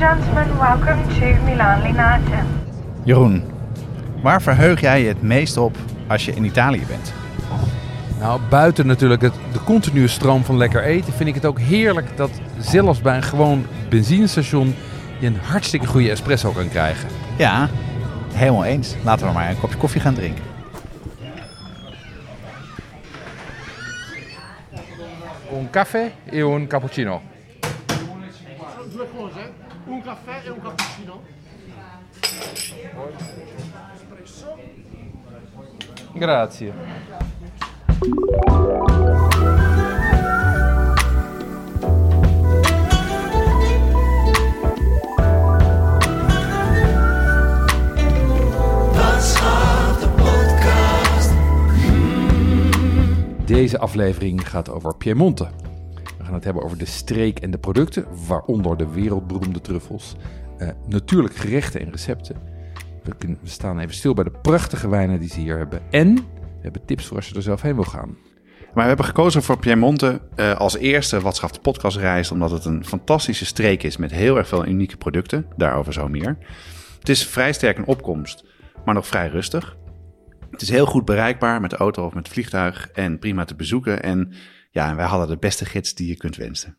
And gentlemen, welcome to Milan Linate. Jeroen, waar verheug jij je het meest op als je in Italië bent? Nou, buiten natuurlijk het, de continue stroom van lekker eten, vind ik het ook heerlijk dat zelfs bij een gewoon benzinestation je een hartstikke goede espresso kan krijgen. Ja, helemaal eens. Laten we maar een kopje koffie gaan drinken. Un café e un cappuccino. Un caffè e un cappuccino. Grazie. Deze aflevering gaat over Piemonte. We gaan het hebben over de streek en de producten, waaronder de wereldberoemde truffels. Eh, natuurlijk gerechten en recepten. We, staan even stil bij de prachtige wijnen die ze hier hebben. En we hebben tips voor als je er zelf heen wil gaan. Maar we hebben gekozen voor Piemonte eh, als eerste Wat schaft de podcastreis, omdat het een fantastische streek is met heel erg veel unieke producten. Daarover zo meer. Het is vrij sterk in opkomst, maar nog vrij rustig. Het is heel goed bereikbaar met de auto of met het vliegtuig en prima te bezoeken. En ja, wij hadden de beste gids die je kunt wensen.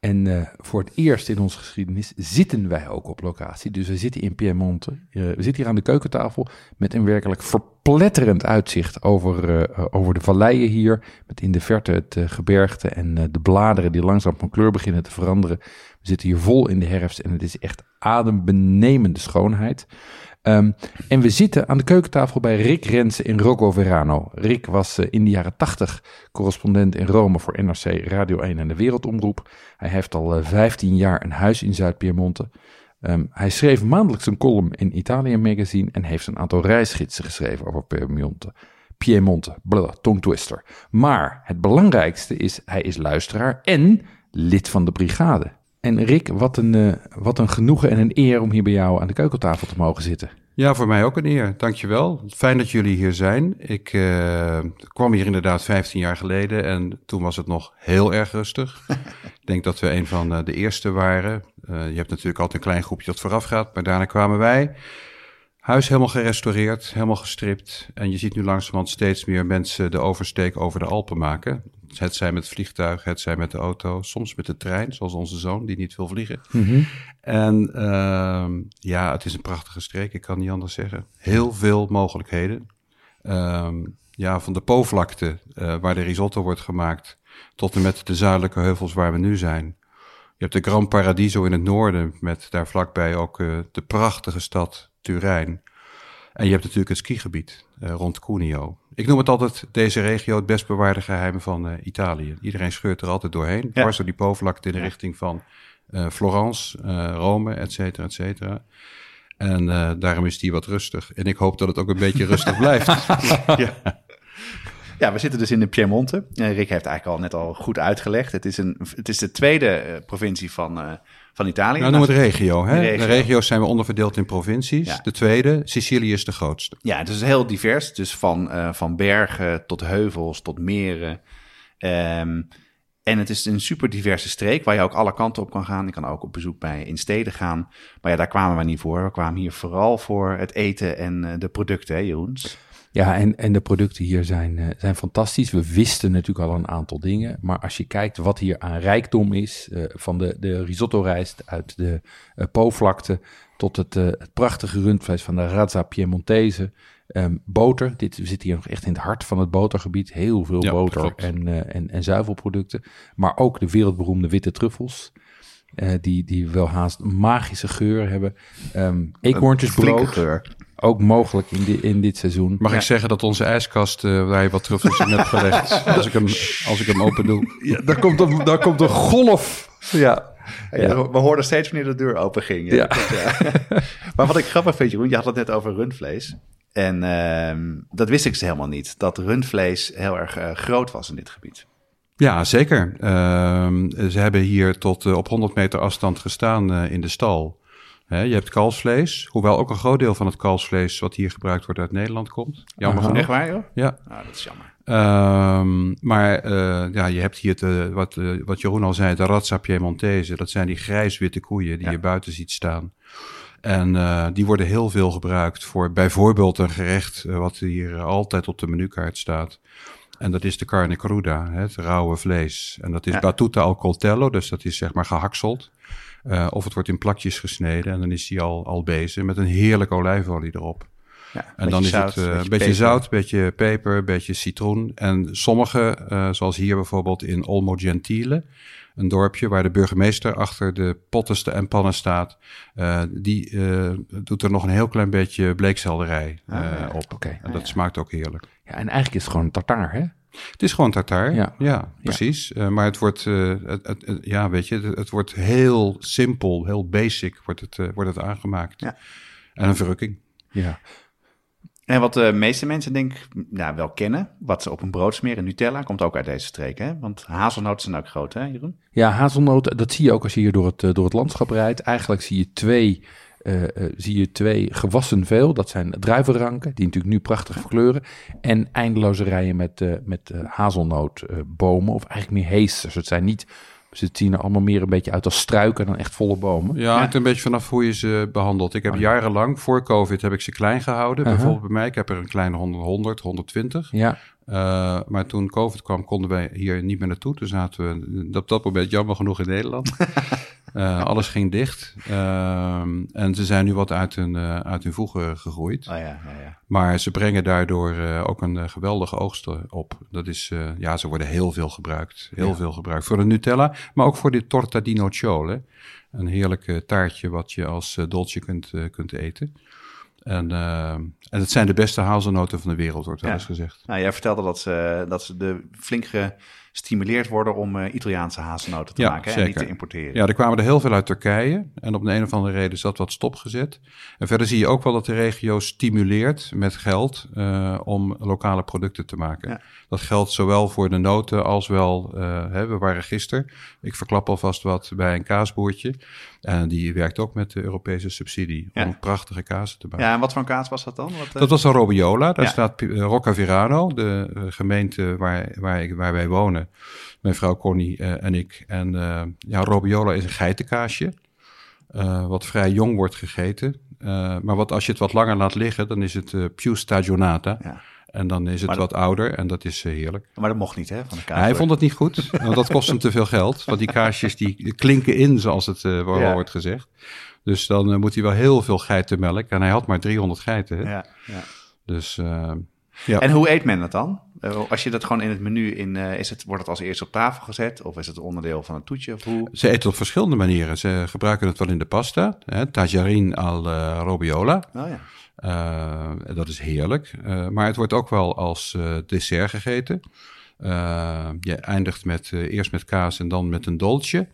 En eh, voor het eerst in onze geschiedenis zitten wij ook op locatie. Dus we zitten in Piemonte. Eh, we zitten hier aan de keukentafel met een werkelijk verpletterend uitzicht over, eh, over de valleien hier. Met in de verte het gebergte en de bladeren die langzaam van kleur beginnen te veranderen. We zitten hier vol in de herfst en het is echt adembenemende schoonheid. Um, en we zitten aan de keukentafel bij Rick Rensen in Rocco Verano. Rick was uh, in de jaren 80 correspondent in Rome voor NRC Radio 1 en de Wereldomroep. Hij heeft al uh, 15 jaar een huis in Zuid-Piemonte. Um, hij schreef maandelijks een column in Italië Magazine en heeft een aantal reisgidsen geschreven over Piemonte. Piemonte, blah, tongtwister. Maar het belangrijkste is, hij is luisteraar en lid van de brigade. En Rick, wat een, uh, wat een genoegen en een eer om hier bij jou aan de keukentafel te mogen zitten. Ja, voor mij ook een eer. Dankjewel. Fijn dat jullie hier zijn. Ik uh, kwam hier inderdaad 15 jaar geleden en toen was het nog heel erg rustig. Ik denk dat we een van uh, de eerste waren. Je hebt natuurlijk altijd een klein groepje dat vooraf gaat, maar daarna kwamen wij. Huis helemaal gerestaureerd, helemaal gestript. En je ziet nu langzamerhand steeds meer mensen de oversteek over de Alpen maken. Het zij met het vliegtuig, het zij met de auto, soms met de trein, zoals onze zoon die niet wil vliegen. Mhm. Mm -hmm. En uh, ja, het is een prachtige streek, ik kan niet anders zeggen. Heel veel mogelijkheden. Um, ja, van de Po-vlakte, uh, waar de risotto wordt gemaakt, tot en met de zuidelijke heuvels waar we nu zijn. Je hebt de Gran Paradiso in het noorden, met daar vlakbij ook uh, de prachtige stad Turijn. En je hebt natuurlijk het skigebied uh, rond Cuneo. Ik noem het altijd deze regio het best bewaarde geheim van uh, Italië. Iedereen scheurt er altijd doorheen. Ja. Dwars door die Po-vlakte in de richting van uh, Florence, Rome, et cetera, et cetera. En daarom is die wat rustig. En ik hoop dat het ook een beetje rustig blijft. ja. Ja, we zitten dus in de Piemonte. Rick heeft eigenlijk al net al goed uitgelegd. Het is, een, het is de tweede provincie van, van Italië. Nou, noem het regio. Hè? De, regio. de regio's zijn we onderverdeeld in provincies. Ja. De tweede, Sicilië is de grootste. Ja, het is heel divers. Dus van, uh, van bergen tot heuvels tot meren. Um, en het is een super diverse streek waar je ook alle kanten op kan gaan. Je kan ook op bezoek bij in steden gaan. Maar ja, daar kwamen we niet voor. We kwamen hier vooral voor het eten en uh, de producten, hè Jeroens? Ja, en, en de producten hier zijn, uh, zijn fantastisch. We wisten natuurlijk al een aantal dingen. Maar als je kijkt wat hier aan rijkdom is, uh, van de, de risotto-rijst uit de uh, Po-vlakte tot het, het prachtige rundvlees van de Razza Piemontese. Um, boter, dit, we zitten hier nog echt in het hart van het botergebied. Heel veel ja, boter en, en, en zuivelproducten. Maar ook de wereldberoemde witte truffels. Uh, die, die wel haast magische geur hebben. Um, eekhoorntjesbrood. Ook mogelijk in, die, in dit seizoen. Mag ja. ik zeggen dat onze ijskast, uh, waar je wat truffels in hebt gelegd, als ik hem, als ik hem open doe. Ja, daar, komt een, daar komt een golf. Ja. Ja, We hoorden steeds wanneer de deur open ging. Ja. maar wat ik grappig vind, Jeroen, je had het net over rundvlees. En ehm, dat wist ik dus helemaal niet. Dat rundvlees heel erg eh, groot was in dit gebied. Ja, zeker. Ehm, ze hebben hier tot eh, op 100 meter afstand gestaan eh, in de stal. Hè, je hebt kalfsvlees, hoewel ook een groot deel van het kalfsvlees wat hier gebruikt wordt uit Nederland komt. Jammer genoeg. Echt waar, joh? Ja, Nou, dat is jammer. Ehm, maar eh, ja, je hebt hier, de, wat, eh, wat Jeroen al zei, de Razza Piemontese. Dat zijn die grijs-witte koeien die Ja. je buiten ziet staan. En eh, die worden heel veel gebruikt voor bijvoorbeeld een gerecht wat hier altijd op de menukaart staat. En dat is de carne cruda, hè, het rauwe vlees. En dat is Ja. battuta al coltello, dus dat is zeg maar gehakseld. Eh, of het wordt in plakjes gesneden en dan is die al, al bezig met een heerlijke olijfolie erop. Ja, En dan is het eh, een beetje zout, een beetje peper, een beetje citroen. En sommige, eh, zoals hier bijvoorbeeld in Olmo Gentile, een dorpje waar de burgemeester achter de pottenste en pannen staat, eh, die eh, doet er nog een heel klein beetje bleekselderij eh, ja. op. Oké. En dat smaakt ook heerlijk. Ja, en eigenlijk is het gewoon een tartaar, hè? Het is gewoon tartaar, Ja. ja, precies. Eh, maar het wordt, eh, het, het- het- ja, weet je, het, het wordt heel simpel, heel basic wordt het, eh, wordt het aangemaakt. Ja. En een verrukking. Ja. En wat de meeste mensen denk ik nou, wel kennen, wat ze op een brood smeren, Nutella, komt ook uit deze streek. Hè? Want hazelnoten zijn ook groot, hè Jeroen? Ja, hazelnoten, dat zie je ook als je hier door het, door het landschap rijdt. Eigenlijk zie je twee, eh, eh, zie je twee gewassen veel. Dat zijn druivenranken, die natuurlijk nu prachtig verkleuren. En eindeloze rijen met, eh, met hazelnootbomen, of eigenlijk meer heesters. Het zijn niet, ze zien er allemaal meer een beetje uit als struiken dan echt volle bomen. Ja, hangt een beetje vanaf hoe je ze behandelt. Ik heb jarenlang, voor COVID, heb ik ze klein gehouden. Aha. Bijvoorbeeld bij mij, ik heb er een kleine 100, 120. Ja, maar toen COVID kwam, konden wij hier niet meer naartoe. Toen zaten we op dat moment jammer genoeg in Nederland. Eh, alles ging dicht. Ehm, en ze zijn nu wat uit hun, eh, uit hun voegen gegroeid. Oh ja, ja, ja. Maar ze brengen daardoor eh, ook een geweldige oogst op. Dat is, ja, ze worden heel veel gebruikt. Heel veel gebruikt. Voor de Nutella, maar ook voor de torta di nocciole. Een heerlijk taartje wat je als dolce kunt, kunt eten. En, eh, en het zijn de beste hazelnoten van de wereld, wordt wel Ja. eens gezegd. Nou, jij vertelde dat ze, dat ze de flink gestimuleerd worden om eh, Italiaanse hazelnoten te Ja, maken hè, en niet te importeren. Ja, er kwamen er heel veel uit Turkije. En op de een of andere reden is dat wat stopgezet. En verder zie je ook wel dat de regio stimuleert met geld eh, om lokale producten te maken. Ja. Dat geldt zowel voor de noten als wel, hè, we waren gisteren, ik verklap alvast wat bij een kaasboertje. En die werkt ook met de Europese subsidie om prachtige kazen te maken. En wat voor een kaas was dat dan? Wat, eh, Dat was een Robiola. Daar Ja. staat eh, Roccaverano, de eh, gemeente waar, waar, ik, waar wij wonen. Mijn vrouw Connie eh, en ik. En eh, ja, Robiola is een geitenkaasje. eh, wat vrij jong wordt gegeten. Eh, maar wat, als je het wat langer laat liggen, dan is het eh più stagionata. Ja. En dan is het wat ouder en dat is eh, heerlijk. Maar dat mocht niet, hè, van de kaas. Hij vond het niet goed, want dat kost hem te veel geld. Want die kaasjes die klinken in, zoals het eh, Ja. wordt gezegd. Dus dan eh, moet hij wel heel veel geitenmelk. En hij had maar 300 geiten. hè. Ja, ja. Dus eh, ja. En hoe eet men dat dan? Eh, Als je dat gewoon in het menu in, eh, is het, wordt het als eerste op tafel gezet? Of is het onderdeel van het toetje? Of hoe? Ze eten op verschillende manieren. Ze gebruiken het wel in de pasta. Hè, tajarin al robiola. Oh ja. Dat is heerlijk. Maar het wordt ook wel als dessert gegeten. Je eindigt met, eerst met kaas en dan met een dolce.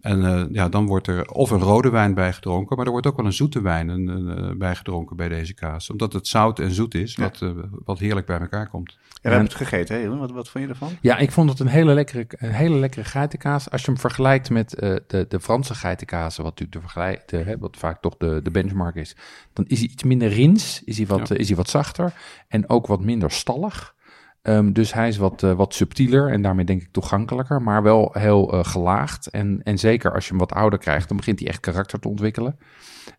En eh, ja, dan wordt er of een rode wijn bijgedronken, maar er wordt ook wel een zoete wijn een, een, eh, bijgedronken bij deze kaas. Omdat het zout en zoet is, wat, eh, wat heerlijk bij elkaar komt. Ja, we hebben het gegeten, hè, Jeroen? Wat, wat vond je ervan? Ja, ik vond het een hele lekkere, een hele lekkere geitenkaas. Als je hem vergelijkt met eh, de, de Franse geitenkaas, wat natuurlijk de vergelijk, de, hè, wat vaak toch de, de benchmark is, dan is hij iets minder rins, is hij wat, Ja. is hij wat zachter en ook wat minder stallig. Ehm, dus hij is wat, eh, wat subtieler en daarmee denk ik toegankelijker, maar wel heel eh, gelaagd. En, en zeker als je hem wat ouder krijgt, dan begint hij echt karakter te ontwikkelen.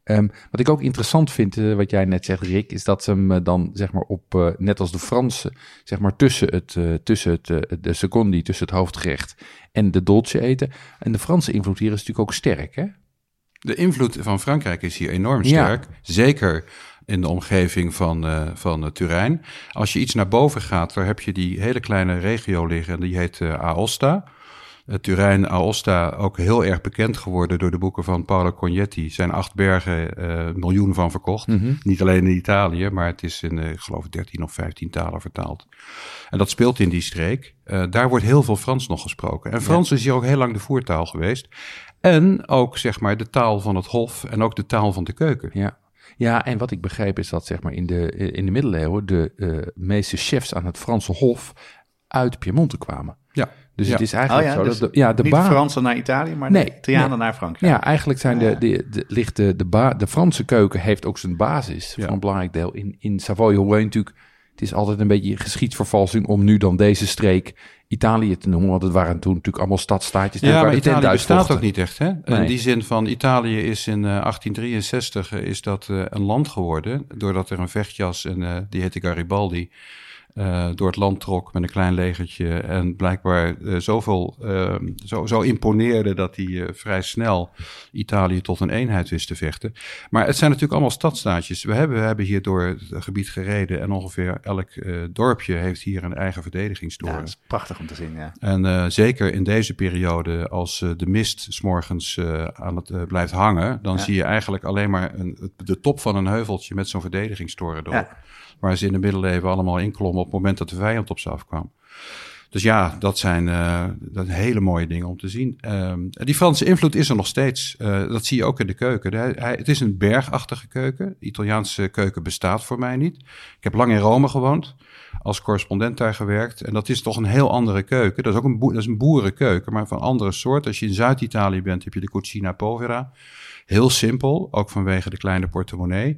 Ehm, wat ik ook interessant vind, eh, wat jij net zegt, Rick, is dat ze hem dan zeg maar op, net als de Fransen, zeg maar tussen het, tussen het, de secondi, tussen het hoofdgerecht en de dolce eten. En de Franse invloed hier is natuurlijk ook sterk, hè? De invloed van Frankrijk is hier enorm Ja. sterk. Zeker in de omgeving van, eh, van eh, Turijn. Als je iets naar boven gaat, daar heb je die hele kleine regio liggen. En die heet eh, Aosta. Turijn, Aosta ook heel erg bekend geworden door de boeken van Paolo Cognetti. zijn acht bergen, uh, miljoen van verkocht. Mhm. Niet alleen in Italië, maar het is in, uh, ik geloof, 13 of 15 talen vertaald. En dat speelt in die streek. Uh, daar wordt heel veel Frans nog gesproken. En Frans ja. is hier ook heel lang de voertaal geweest. En ook, zeg maar, de taal van het hof en ook de taal van de keuken. Ja. Ja, en wat ik begreep is dat zeg maar in de, in de middeleeuwen de uh, meeste chefs aan het Franse hof uit Piemonte kwamen. Ja. Dus ja. het is eigenlijk oh ja, zo dus dat de, ja, de niet baan... Fransen naar Italië, maar Nee, de Italianen nee. naar Frankrijk. Ja, eigenlijk zijn de, de, de, ligt de, de, ba, de Franse keuken heeft ook zijn basis Ja. van een belangrijk deel. In, in Savoie je natuurlijk, het is altijd een beetje geschiedsvervalsing om nu dan deze streek Italië te noemen. Want het waren toen natuurlijk allemaal stadstaatjes. Ja, maar Italië bestaat ook niet echt. Hè? In Nee. die zin van Italië is in eh, 1863 eh, is dat eh, een land geworden. Doordat er een vechtjas, en eh, die heette Garibaldi, eh, door het land trok met een klein legertje. En blijkbaar eh, zoveel, eh, zo, zo imponeerde dat hij eh, vrij snel Italië tot een eenheid wist te vechten. Maar het zijn natuurlijk allemaal stadstaatjes. We hebben, we hebben hier door het gebied gereden en ongeveer elk dorpje heeft hier een eigen verdedigingstoren. Ja, dat is prachtig om te zien, ja. En zeker in deze periode, als de mist s'morgens aan het blijft hangen, dan Ja. zie je eigenlijk alleen maar een, de top van een heuveltje met zo'n verdedigingstoren erop. Ja. Waar ze in de middeleeuwen allemaal inklommen op het moment dat de vijand op ze afkwam. Dus ja, dat zijn, uh, dat hele mooie dingen om te zien. Um, die Franse invloed is er nog steeds. Uh, dat zie je ook in de keuken. Hij, het is een bergachtige keuken. De Italiaanse keuken bestaat voor mij niet. Ik heb lang in Rome gewoond. Als correspondent daar gewerkt. En dat is toch een heel andere keuken. Dat is ook een, dat is een boerenkeuken, maar van andere soort. Als je in Zuid-Italië bent, heb je de cucina povera. Heel simpel, ook vanwege de kleine portemonnee.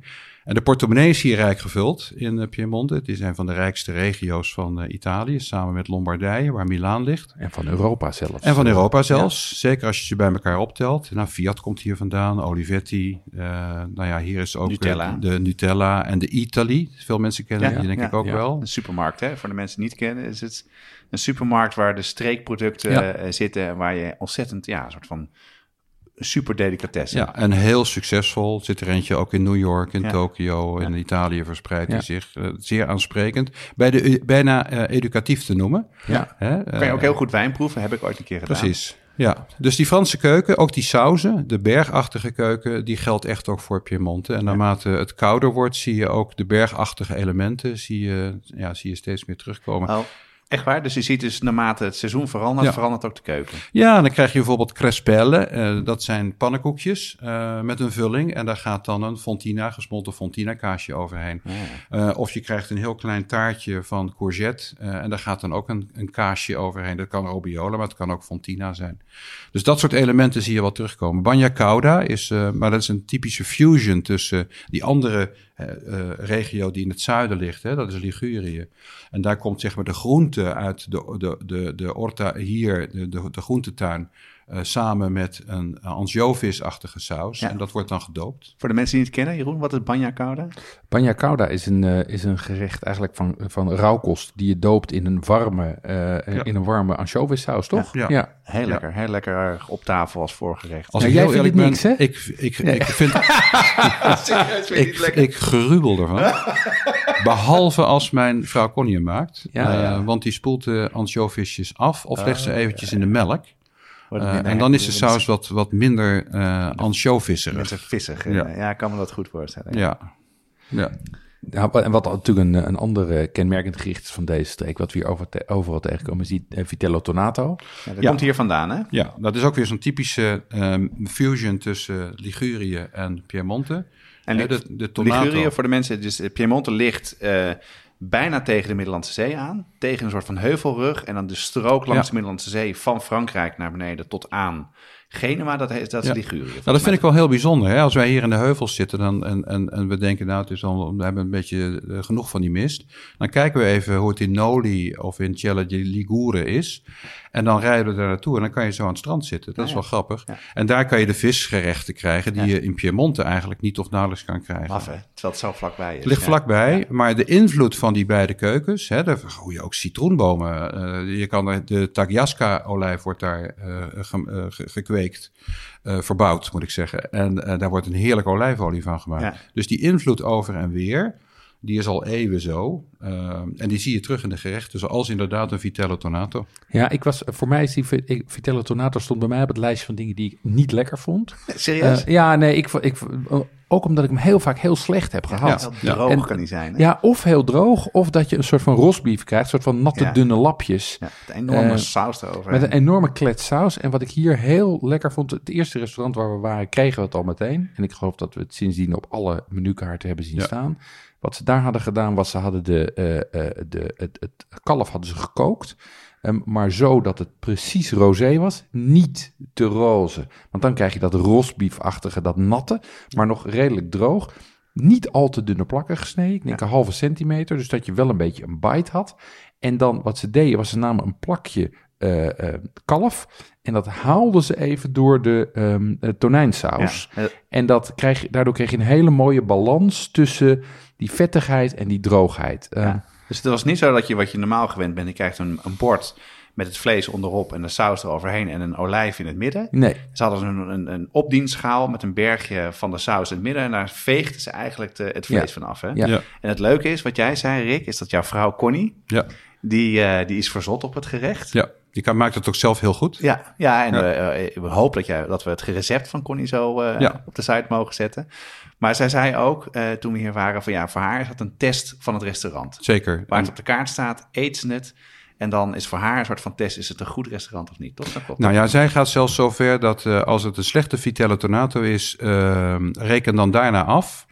En de portemonnee is hier rijk gevuld in uh, Piemonte. Het is een van de rijkste regio's van uh, Italië, samen met Lombardije, waar Milaan ligt. En van Europa zelfs. En van Europa zelfs. Ja. Zeker als je ze bij elkaar optelt. Nou, Fiat komt hier vandaan, Olivetti. Uh, nou ja, hier is ook Nutella. de Nutella en de Italy. Veel mensen kennen Ja, die, denk ja, ik ook ja. wel. Een supermarkt, hè? voor de mensen die niet kennen, is het een supermarkt waar de streekproducten Ja. eh, zitten en waar je ontzettend, ja, een soort van super delicatesse. Ja, en heel succesvol. Zit er eentje ook in New York, in Ja. Tokio, in Italië verspreid Ja. die zich. eh, zeer aansprekend. Bij de, u- bijna eh, educatief te noemen. Ja. Hè? Kan je Eh, ook heel goed wijn proeven, heb ik ooit een keer gedaan. Precies. Ja, dus die Franse keuken, ook die sauzen, de bergachtige keuken, die geldt echt ook voor Piemonte. En naarmate het kouder wordt, zie je ook de bergachtige elementen, zie je, ja, zie je steeds meer terugkomen. Oh, echt waar? Dus je ziet dus naarmate het seizoen verandert, Ja. verandert ook de keuken. Ja, dan krijg je bijvoorbeeld crespelle. eh, dat zijn pannenkoekjes eh, met een vulling. En daar gaat dan een fontina, gesmolten fontina kaasje overheen. Eh, of je krijgt een heel klein taartje van courgette. en daar gaat dan ook een, een kaasje overheen. Dat kan robiola, maar het kan ook fontina zijn. Dus dat soort elementen zie je wel terugkomen. Bagna cauda is, maar dat is een typische fusion tussen die andere regio die in het zuiden ligt. Hè, dat is Ligurië. En daar komt zeg maar de groente uit de, de, de, de orta hier, de, de, de groentetuin, eh, samen met een ansjovis-achtige saus. Ja. En dat wordt dan gedoopt. Voor de mensen die het kennen, Jeroen, wat is bagna cauda? Bagna cauda is een, eh, is een gerecht eigenlijk van, van rauwkost die je doopt in een warme, eh, Ja. in een warme ansjovissaus, toch? Ja. ja. Heel Ja. lekker, heel lekker eh, op tafel als voorgerecht. Als Ja, ik jij heel vindt eerlijk het ben, niks, hè? ik, ik, ik vind, ik, ik ervan. Behalve als mijn vrouw Connie hem maakt. Ja, Eh, ja. want die spoelt de ansjovisjes af of legt ze eventjes in de melk. Wordt het Eh, minder- en dan is de minder- saus wat, wat minder uh, ansjovisserig. Mensen vissig. eh, Ja. Ja. ik kan me dat goed voorstellen. Ja. ja. Ja, en wat natuurlijk een, een ander eh, kenmerkend gericht is van deze streek, wat we hier over te- overal tegenkomen, is die eh, Vitello Tonato. Ja, dat Ja. komt hier vandaan, hè? Ja, dat is ook weer zo'n typische ehm, fusion tussen Ligurië en Piemonte. En de, de tomato. Ligurië, voor de mensen, dus eh, Piemonte ligt eh, bijna tegen de Middellandse Zee aan. Tegen een soort van heuvelrug. En dan de strook langs Ja. de Middellandse Zee van Frankrijk naar beneden tot aan Genua. Dat, heet, dat is Ja. Ligurië. Nou, dat vind ik wel heel bijzonder. Hè? Als wij hier in de heuvels zitten dan, en, en, en we denken, nou, het is al, we hebben een beetje eh, genoeg van die mist. Dan kijken we even hoe het in Noli of in Celle di Ligure is. En dan rijden we daar naartoe en dan kan je zo aan het strand zitten. Dat is wel grappig. En daar kan je de visgerechten krijgen die je in Piemonte eigenlijk niet of nauwelijks kan krijgen. Maf, hè? Terwijl het zo vlakbij is. Het ligt vlakbij, maar de invloed van die beide keukens, hè, daar groeien ook citroenbomen. eh, je kan er, de Tagliasca-olijf wordt daar eh, ge- eh, ge- gekweekt, verbouwd moet ik zeggen. En daar wordt een heerlijke olijfolie van gemaakt. Ja. Dus die invloed over en weer, Die is al eeuwen zo. Eh, en die zie je terug in de gerechten, zoals inderdaad een Vitello Tonato. Ja, ik was, voor mij is die Vitello Tonato stond bij mij op het lijstje van dingen die ik niet lekker vond. Serieus? Eh, ja, nee, ik, ik, ook omdat ik hem heel vaak heel slecht heb gehad. Heel droog En- kan die zijn. Hè? Ja, of heel droog, of dat je een soort van rosbief krijgt, een soort van natte, Ja. dunne lapjes. Ja, het enorme Eh, saus erover. Met een enorme klets saus. En wat ik hier heel lekker vond, het eerste restaurant waar we waren, kregen we het al meteen. En ik geloof dat we het sindsdien op alle menukaarten hebben zien Ja. staan. Wat ze daar hadden gedaan, was ze hadden de, eh, eh, de, het, het kalf hadden ze gekookt. Ehm, maar zo dat het precies rosé was, niet te roze. Want dan krijg je dat rosbiefachtige, dat natte, maar nog redelijk droog. Niet al te dunne plakken gesneden, ik denk een halve centimeter, dus dat je wel een beetje een bite had. En dan wat ze deden, was ze namen een plakje eh, kalf en dat haalden ze even door de eh, tonijnsaus. Ja, En dat krijg, je- daardoor kreeg je een hele mooie balans tussen die vettigheid en die droogheid. Ehm. Dus het was niet zo dat je wat je normaal gewend bent, je krijgt een, een bord met het vlees onderop en de saus eroverheen en een olijf in het midden. Nee, Ze hadden een, een, een opdienstschaal met een bergje van de saus in het midden en daar veegden ze eigenlijk de, het vlees Ja. van af. Hè? Ja. Ja. En het leuke is, wat jij zei Rick, is dat jouw vrouw Connie, Ja, die, eh, die is verzot op het gerecht. ja. die kan, maakt het ook zelf heel goed. Ja, ja en Ja. eh, eh, we hopen dat, jij, dat we het recept van Connie zo eh, Ja. op de site mogen zetten. Maar zij zei ook, eh, toen we hier waren, van ja, voor haar is dat een test van het restaurant. Zeker. Waar het op de kaart staat, eet ze het. En dan is voor haar een soort van test, is het een goed restaurant of niet? Toch? Dat klopt. Nou ja, zij gaat zelfs zover dat eh, als het een slechte Vitello Tonato is, ehm, reken dan daarna af.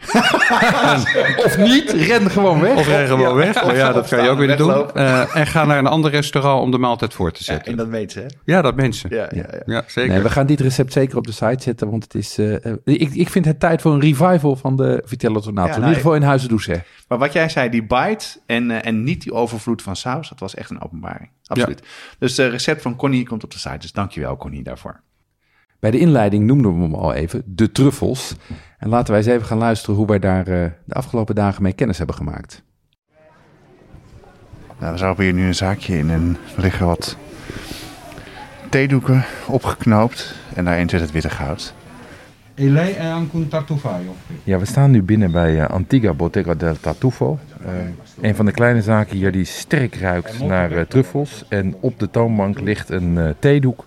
of niet, ren gewoon weg. Of rij gewoon weg. Maar ja, dat kan je ook weer doen. Eh, en ga naar een ander restaurant om de maaltijd voor te ja, zetten. en dat weet ze, hè? Ja, dat mensen. Ja, ja, ja. Ja, zeker. Nee, we gaan dit recept zeker op de site zetten, want het is... eh, ik, ik vind het tijd voor een revival van de Vitello Tonato. Ja, in nou, ieder geval in Huizen Douce. Maar wat jij zei, die bite en, en niet die overvloed van saus, dat was echt een openbaring. Absoluut. Dus het recept van Connie komt op de site. Dus dankjewel Connie daarvoor. Bij de inleiding noemden we hem al even, de truffels. En laten wij eens even gaan luisteren hoe wij daar eh, de afgelopen dagen mee kennis hebben gemaakt. Nou, we hebben hier nu een zaakje in en er liggen wat theedoeken opgeknoopt. En daarin zit het witte goud. E lei è anche un tartufaio. Ja, we staan nu binnen bij eh, Antigua Bottega del Tartufo. Eh, een van de kleine zaken hier die sterk ruikt naar eh, truffels. En op de toonbank ligt een theedoek.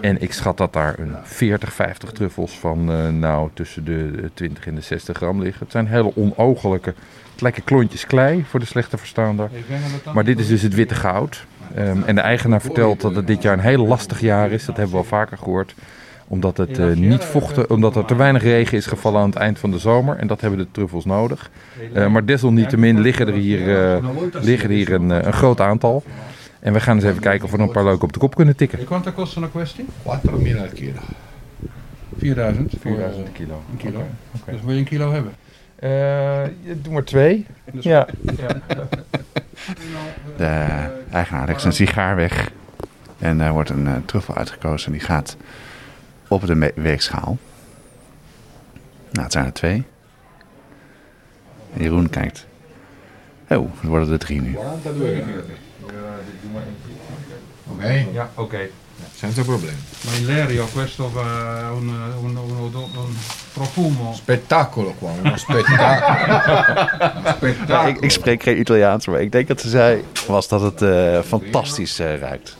En ik schat dat daar een 40, 50 truffels van nou tussen de 20 en de 60 gram liggen. Het zijn hele onogelijke, het lijken klontjes klei voor de slechte verstaander. Maar dit is dus het witte goud. Ehm, en de eigenaar vertelt dat het dit jaar een heel lastig jaar is. Dat hebben we al vaker gehoord. Omdat, het, eh, niet vochten, omdat er te weinig regen is gevallen aan het eind van de zomer. En dat hebben de truffels nodig. Eh, maar desalniettemin liggen er hier, eh, liggen er hier een, eh, een groot aantal. En we gaan eens even kijken of we er een paar leuke op de kop kunnen tikken. Quanto costano questi? 4.000 al chilo. 4000. 4000 kilo. Een kilo. Dus wil je een kilo hebben? doe maar twee. Ja. De eigenaar legt zijn sigaar weg. En er wordt een eh, truffel uitgekozen. Die gaat op de weegschaal. Nou, het zijn er twee. En Jeroen kijkt. Oh, het worden er drie nu. Ok? Ja, oké. Senza problemi. Ma in Lerio questo va un, un, un, profumo. Spettacolo qua, uno spettacolo. Spettacolo. ik, ik spreek geen Italiaans, maar ik denk dat ze zei was dat het eh, fantastisch eh, ruikt.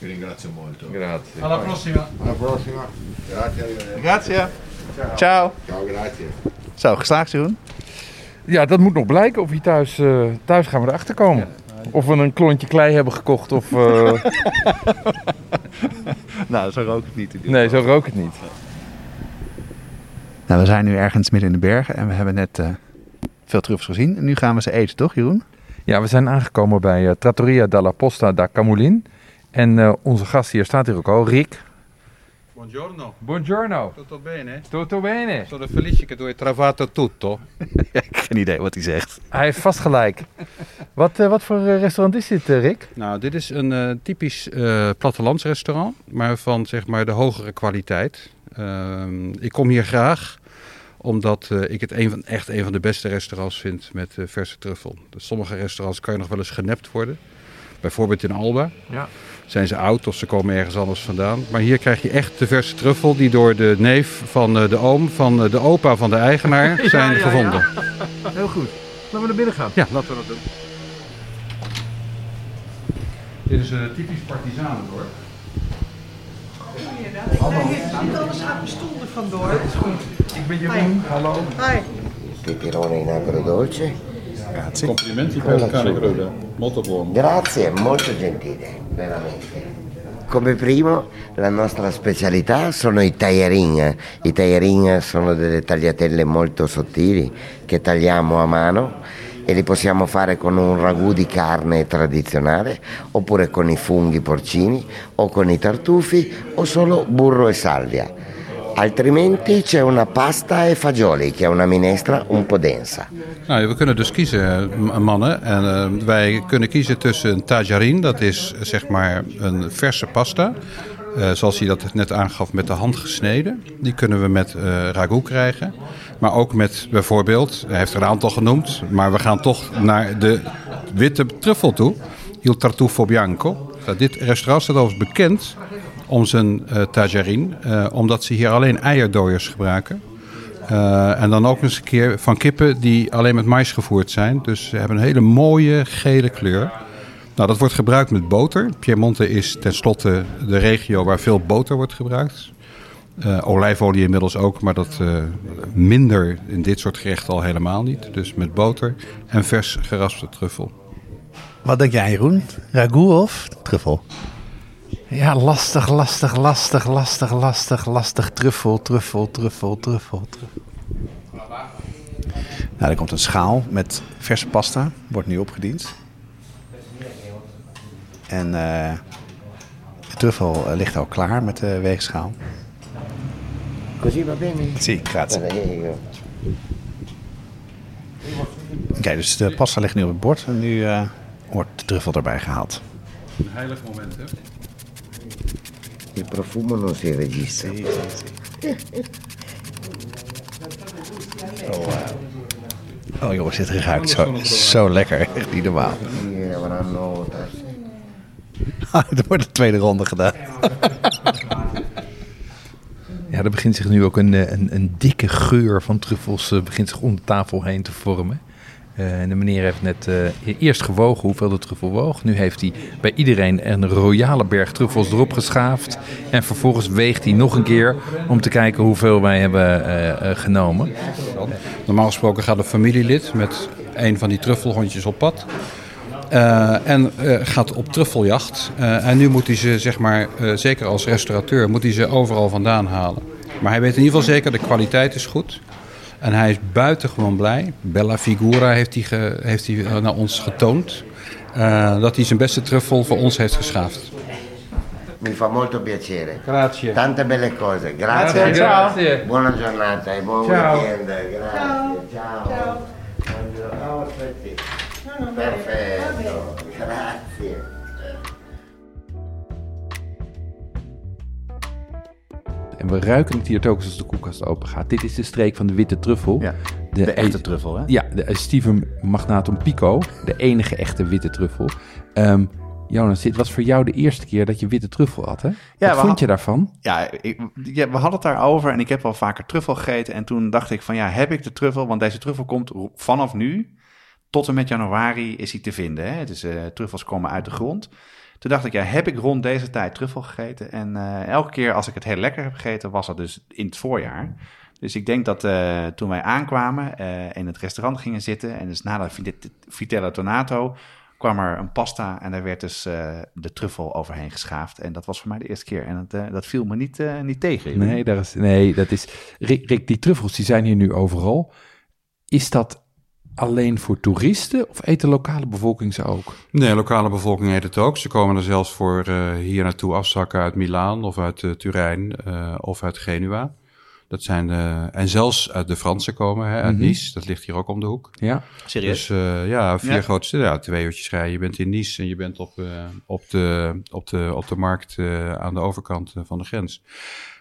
Vi ringrazio molto. Grazie. Alla prossima. Alla prossima. Grazie. Grazie. Ciao. Ciao, grazie. Zo, geslaagd Jeroen. Ja, dat moet nog blijken of je thuis, eh, thuis gaan we erachter komen. Of we een klontje klei hebben gekocht of... eh, Nou, zo rook het niet. nee, zo rook het niet. Nou, we zijn nu ergens midden in de bergen en we hebben net eh, veel truffels gezien. En nu gaan we ze eten, toch Jeroen? Ja, we zijn aangekomen bij Trattoria della Posta da Camulin. En eh, onze gast hier staat hier ook al, Rick. Buongiorno. Buongiorno. Tutto bene? Tutto bene. Sono felice che tu hai trovato tutto. ik heb geen idee wat hij zegt. Hij heeft vast gelijk. wat, eh, wat voor eh, restaurant is dit, Rick? Nou, dit is een eh, typisch eh plattelandsrestaurant, maar van zeg maar de hogere kwaliteit. Ehm, ik kom hier graag omdat eh, ik het een van, echt een van de beste restaurants vind met verse truffel. Dus sommige restaurants kan je nog wel eens genept worden. Bijvoorbeeld in Alba. Ja. Zijn ze oud of ze komen ergens anders vandaan. Maar hier krijg je echt de verse truffel die door de neef van eh, de oom van eh, de opa van de eigenaar zijn gevonden. Heel goed. Laten we naar binnen gaan. Ja, laten we dat doen. Dit is een typisch partisanendorp. Ik ben Jeroen. Hallo. Peperone in agrodolce. Complimenti per il cane crudo. Molto buono. Grazie, molto gentile, veramente. Come primo, la nostra specialità sono i tagliarin. I tagliarin sono delle tagliatelle molto sottili che tagliamo a mano e li possiamo fare con un ragù di carne tradizionale oppure con i funghi porcini o con i tartufi o solo burro e salvia. Altrimenti c'è una pasta e fagioli che è una minestra un po' densa. Nou, we kunnen dus kiezen, m- mannen. En eh, wij kunnen kiezen tussen een tajarin, dat is eh, zeg maar een verse pasta. Eh, zoals hij dat net aangaf, met de hand gesneden. Die kunnen we met eh ragout krijgen. Maar ook met bijvoorbeeld, hij heeft er een aantal genoemd, maar we gaan toch naar de witte truffel toe. Il Tartufo Bianco. Nou, dit restaurant staat overigens bekend om zijn eh, omdat ze hier alleen eierdooiers gebruiken. Eh, en dan ook eens een keer van kippen die alleen met mais gevoerd zijn. Dus ze hebben een hele mooie gele kleur. Nou, dat wordt gebruikt met boter. Piemonte is tenslotte de regio waar veel boter wordt gebruikt. Olijfolie inmiddels ook, maar dat minder in dit soort gerechten al helemaal niet. Dus met boter en vers geraspte truffel. Wat denk jij, Jeroen? Ragout of truffel? Ja, lastig, lastig, lastig, lastig, lastig, lastig. Truffel, truffel, truffel, truffel, truffel. Nou, er komt een schaal met verse pasta. Wordt nu opgediend. En eh, de truffel eh, ligt al klaar met de weegschaal. Così va bene? Zie, grazie. Prego. Oké, dus de pasta ligt nu op het bord. En nu eh, wordt de truffel erbij gehaald. Een heilig moment, hè? Il profumo non si registra. Oh jongens, dit ruikt zo, zo lekker. Echt niet normaal. Tre- er wordt een tweede ronde gedaan. Ja, er begint zich nu ook een, eh, een, een dikke geur van truffels eh, begint zich om de tafel heen te vormen. Eh, de meneer heeft net eh, eerst gewogen hoeveel de truffel woog. Nu heeft hij bij iedereen een royale berg truffels erop geschaafd. En vervolgens weegt hij nog een keer om te kijken hoeveel wij hebben eh, genomen. Normaal gesproken gaat een familielid met een van die truffelhondjes op pad. En gaat op truffeljacht. En nu moet hij ze, zeg maar, zeker als restaurateur, moet hij ze overal vandaan halen. Maar hij weet in ieder geval zeker, de kwaliteit is goed. En hij is buitengewoon blij. Bella Figura heeft hij, ge- heeft hij eh, naar ons getoond. eh, dat hij zijn beste truffel voor ons heeft geschaafd. Mi fa molto piacere. Grazie. Tante belle cose. Grazie. Grazie. Buona giornata e buon Ciao. weekend. Grazie. Ciao. Ciao. Oh, aspetti. Perfetto. Grazie. En we ruiken het hier telkens als de koelkast open gaat. Dit is de streek van de witte truffel. Ja, de echte truffel, hè? Ja, de Steven Magnatum Pico, de enige echte witte truffel. Ehm, Jonas, dit was voor jou de eerste keer dat je witte truffel had, hè? Wat vond had- je daarvan? Ja, ik, ja, we hadden het daarover en ik heb wel vaker truffel gegeten. En toen dacht ik van ja, heb ik de truffel? Want deze truffel komt vanaf nu tot en met januari is hij te vinden. Hè? Dus eh, truffels komen uit de grond. Toen dacht ik, ja, heb ik rond deze tijd truffel gegeten? En eh, elke keer als ik het heel lekker heb gegeten, was dat dus in het voorjaar. Dus ik denk dat eh, toen wij aankwamen en in het restaurant gingen zitten... en dus na de vit- Vitella Tonato kwam er een pasta... en daar werd dus eh, de truffel overheen geschaafd. En dat was voor mij de eerste keer. En dat, eh, dat viel me niet, eh, niet tegen. Nee, daar is, nee, dat is... Rick, Rick, die truffels die zijn hier nu overal. Is dat alleen voor toeristen of eet de lokale bevolking ze ook? Nee, de lokale bevolking heet het ook. Ze komen er zelfs voor eh, hier naartoe afzakken uit Milaan of uit eh, Turijn eh, of uit Genua. Dat zijn de, en zelfs uit de Fransen komen, hè, uit Nice. Dat ligt hier ook om de hoek. Ja. Serieus? Dus eh, ja, vier Ja. grote steden. Ja, twee uurtjes rijden. Je bent in Nice en je bent op, eh, op, de, op, de, op de markt eh, aan de overkant van de grens.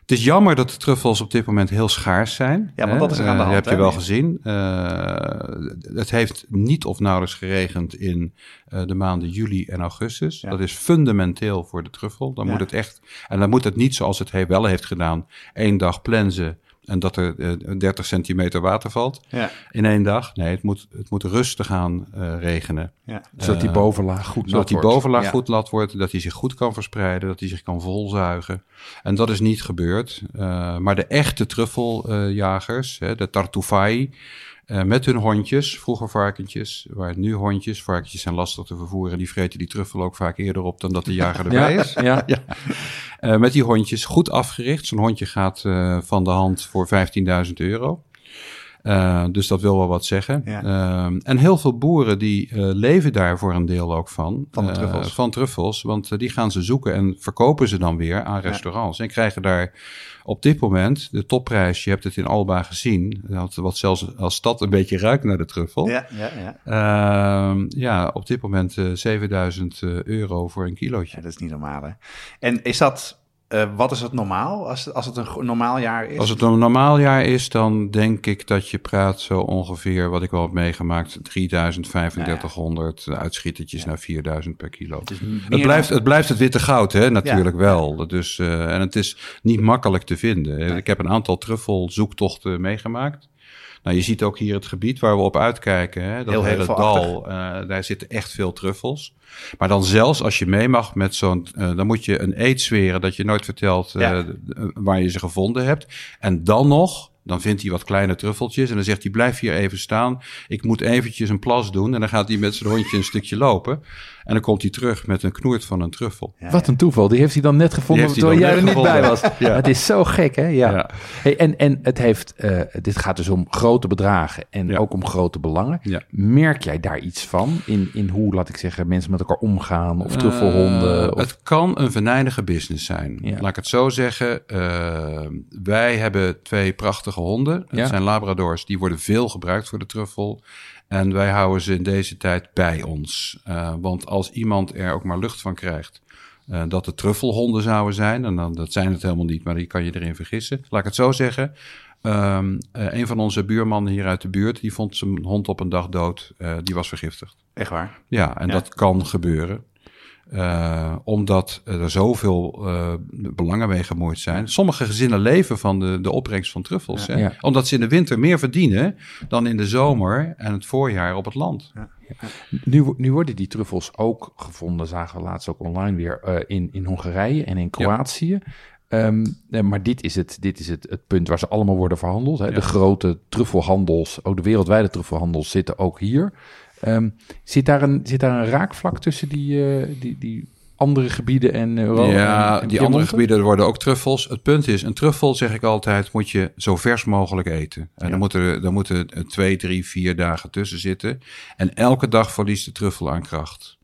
Het is jammer dat de truffels op dit moment heel schaars zijn. Ja, want hè. dat is er aan de Eh, hand, heb je wel gezien. Eh, het heeft niet of nauwelijks geregend in eh, de maanden juli en augustus. Ja. Dat is fundamenteel voor de truffel. Dan Ja. moet het echt, en dan moet het niet zoals het he- wel heeft gedaan, één dag plensen en dat er eh, 30 centimeter water valt Ja. in één dag. Nee, het moet, het moet rustig aan eh, regenen. Ja. Zodat die Eh, bovenlaag goed nat Zodat die wordt. bovenlaag Ja. goed nat wordt, dat hij zich goed kan verspreiden, dat hij zich kan volzuigen. En dat is niet gebeurd. Eh, maar de echte truffeljagers, hè, de tartufai, eh, met hun hondjes, vroeger varkentjes, waar nu hondjes, varkentjes zijn lastig te vervoeren, die vreten die truffel ook vaak eerder op dan dat de jager erbij Ja, is. ja. Eh, met die hondjes goed afgericht. Zo'n hondje gaat eh, van de hand voor 15.000 euro. Eh, dus dat wil wel wat zeggen. Ja. Ehm, en heel veel boeren die eh, leven daar voor een deel ook van. Van de Eh, truffels. van truffels, want die gaan ze zoeken en verkopen ze dan weer aan restaurants. En krijgen daar op dit moment de topprijs. Je hebt het in Alba gezien. dat- Wat zelfs als stad een beetje ruikt naar de truffel. Ja, ja, ja. Ehm, ja, op dit moment eh 7000 euro voor een kilootje. Ja, dat is niet normaal, hè? En is dat... eh, wat is het normaal als, als het een normaal jaar is? Als het een normaal jaar is, dan denk ik dat je praat zo ongeveer, wat ik wel heb meegemaakt, 3000, 3500 uitschietertjes naar 4000 per kilo. Het blijft, dan- het blijft het witte goud, hè, natuurlijk wel. Dus, eh, en het is niet makkelijk te vinden. Ik heb een aantal truffelzoektochten meegemaakt. Nou, je ziet ook hier het gebied waar we op uitkijken. Hè, dat Heel hele dal, eh, daar zitten echt veel truffels. Maar dan zelfs als je mee mag met zo'n... eh, dan moet je een eet zweren dat je nooit vertelt Ja. eh, waar je ze gevonden hebt. En dan nog, dan vindt hij wat kleine truffeltjes. En dan zegt hij, blijf hier even staan. Ik moet eventjes een plas doen. En dan gaat hij met zijn hondje een stukje lopen. En dan komt hij terug met een knoert van een truffel. Wat een toeval. Die heeft hij dan net gevonden hij terwijl jij er niet bij was. Ja. Het is zo gek, hè? Ja. Ja. Hey, en, en het heeft, eh, dit gaat dus om grote bedragen en Ja. ook om grote belangen. Ja. Merk jij daar iets van? In, in hoe, laat ik zeggen, mensen met elkaar omgaan of truffelhonden? Eh, of... Het kan een venijnige business zijn. Ja. Laat ik het zo zeggen. Eh, wij hebben twee prachtige honden. Het Ja. zijn labradors. Die worden veel gebruikt voor de truffel. En wij houden ze in deze tijd bij ons. Eh, want als iemand er ook maar lucht van krijgt... eh, dat het truffelhonden zouden zijn... en dan, dat zijn het helemaal niet, maar die kan je erin vergissen. Laat ik het zo zeggen... Eh, een van onze buurmannen hier uit de buurt... die vond zijn hond op een dag dood. Die was vergiftigd. Echt waar? Ja, en Ja. dat kan gebeuren. Eh, omdat er zoveel eh, belangen mee gemoeid zijn. Sommige gezinnen leven van de, de opbrengst van truffels. Hè? Ja. Omdat ze in de winter meer verdienen dan in de zomer en het voorjaar op het land. Nu, wo- nu worden die truffels ook gevonden, zagen we laatst ook online weer, eh, in, in Hongarije en in Kroatië. Ehm, eh, maar dit is, het, dit is het, het punt waar ze allemaal worden verhandeld. Hè? De grote truffelhandels, ook de wereldwijde truffelhandels zitten ook hier. Ehm, zit, daar een, zit daar een raakvlak tussen die, eh, die, die andere gebieden en Europa? ja, en- en die andere gebieden worden ook truffels. Het punt is, een truffel, zeg ik altijd, moet je zo vers mogelijk eten. En dan, moeten er, dan moeten er twee, drie, vier dagen tussen zitten. En elke dag verliest de truffel aan kracht.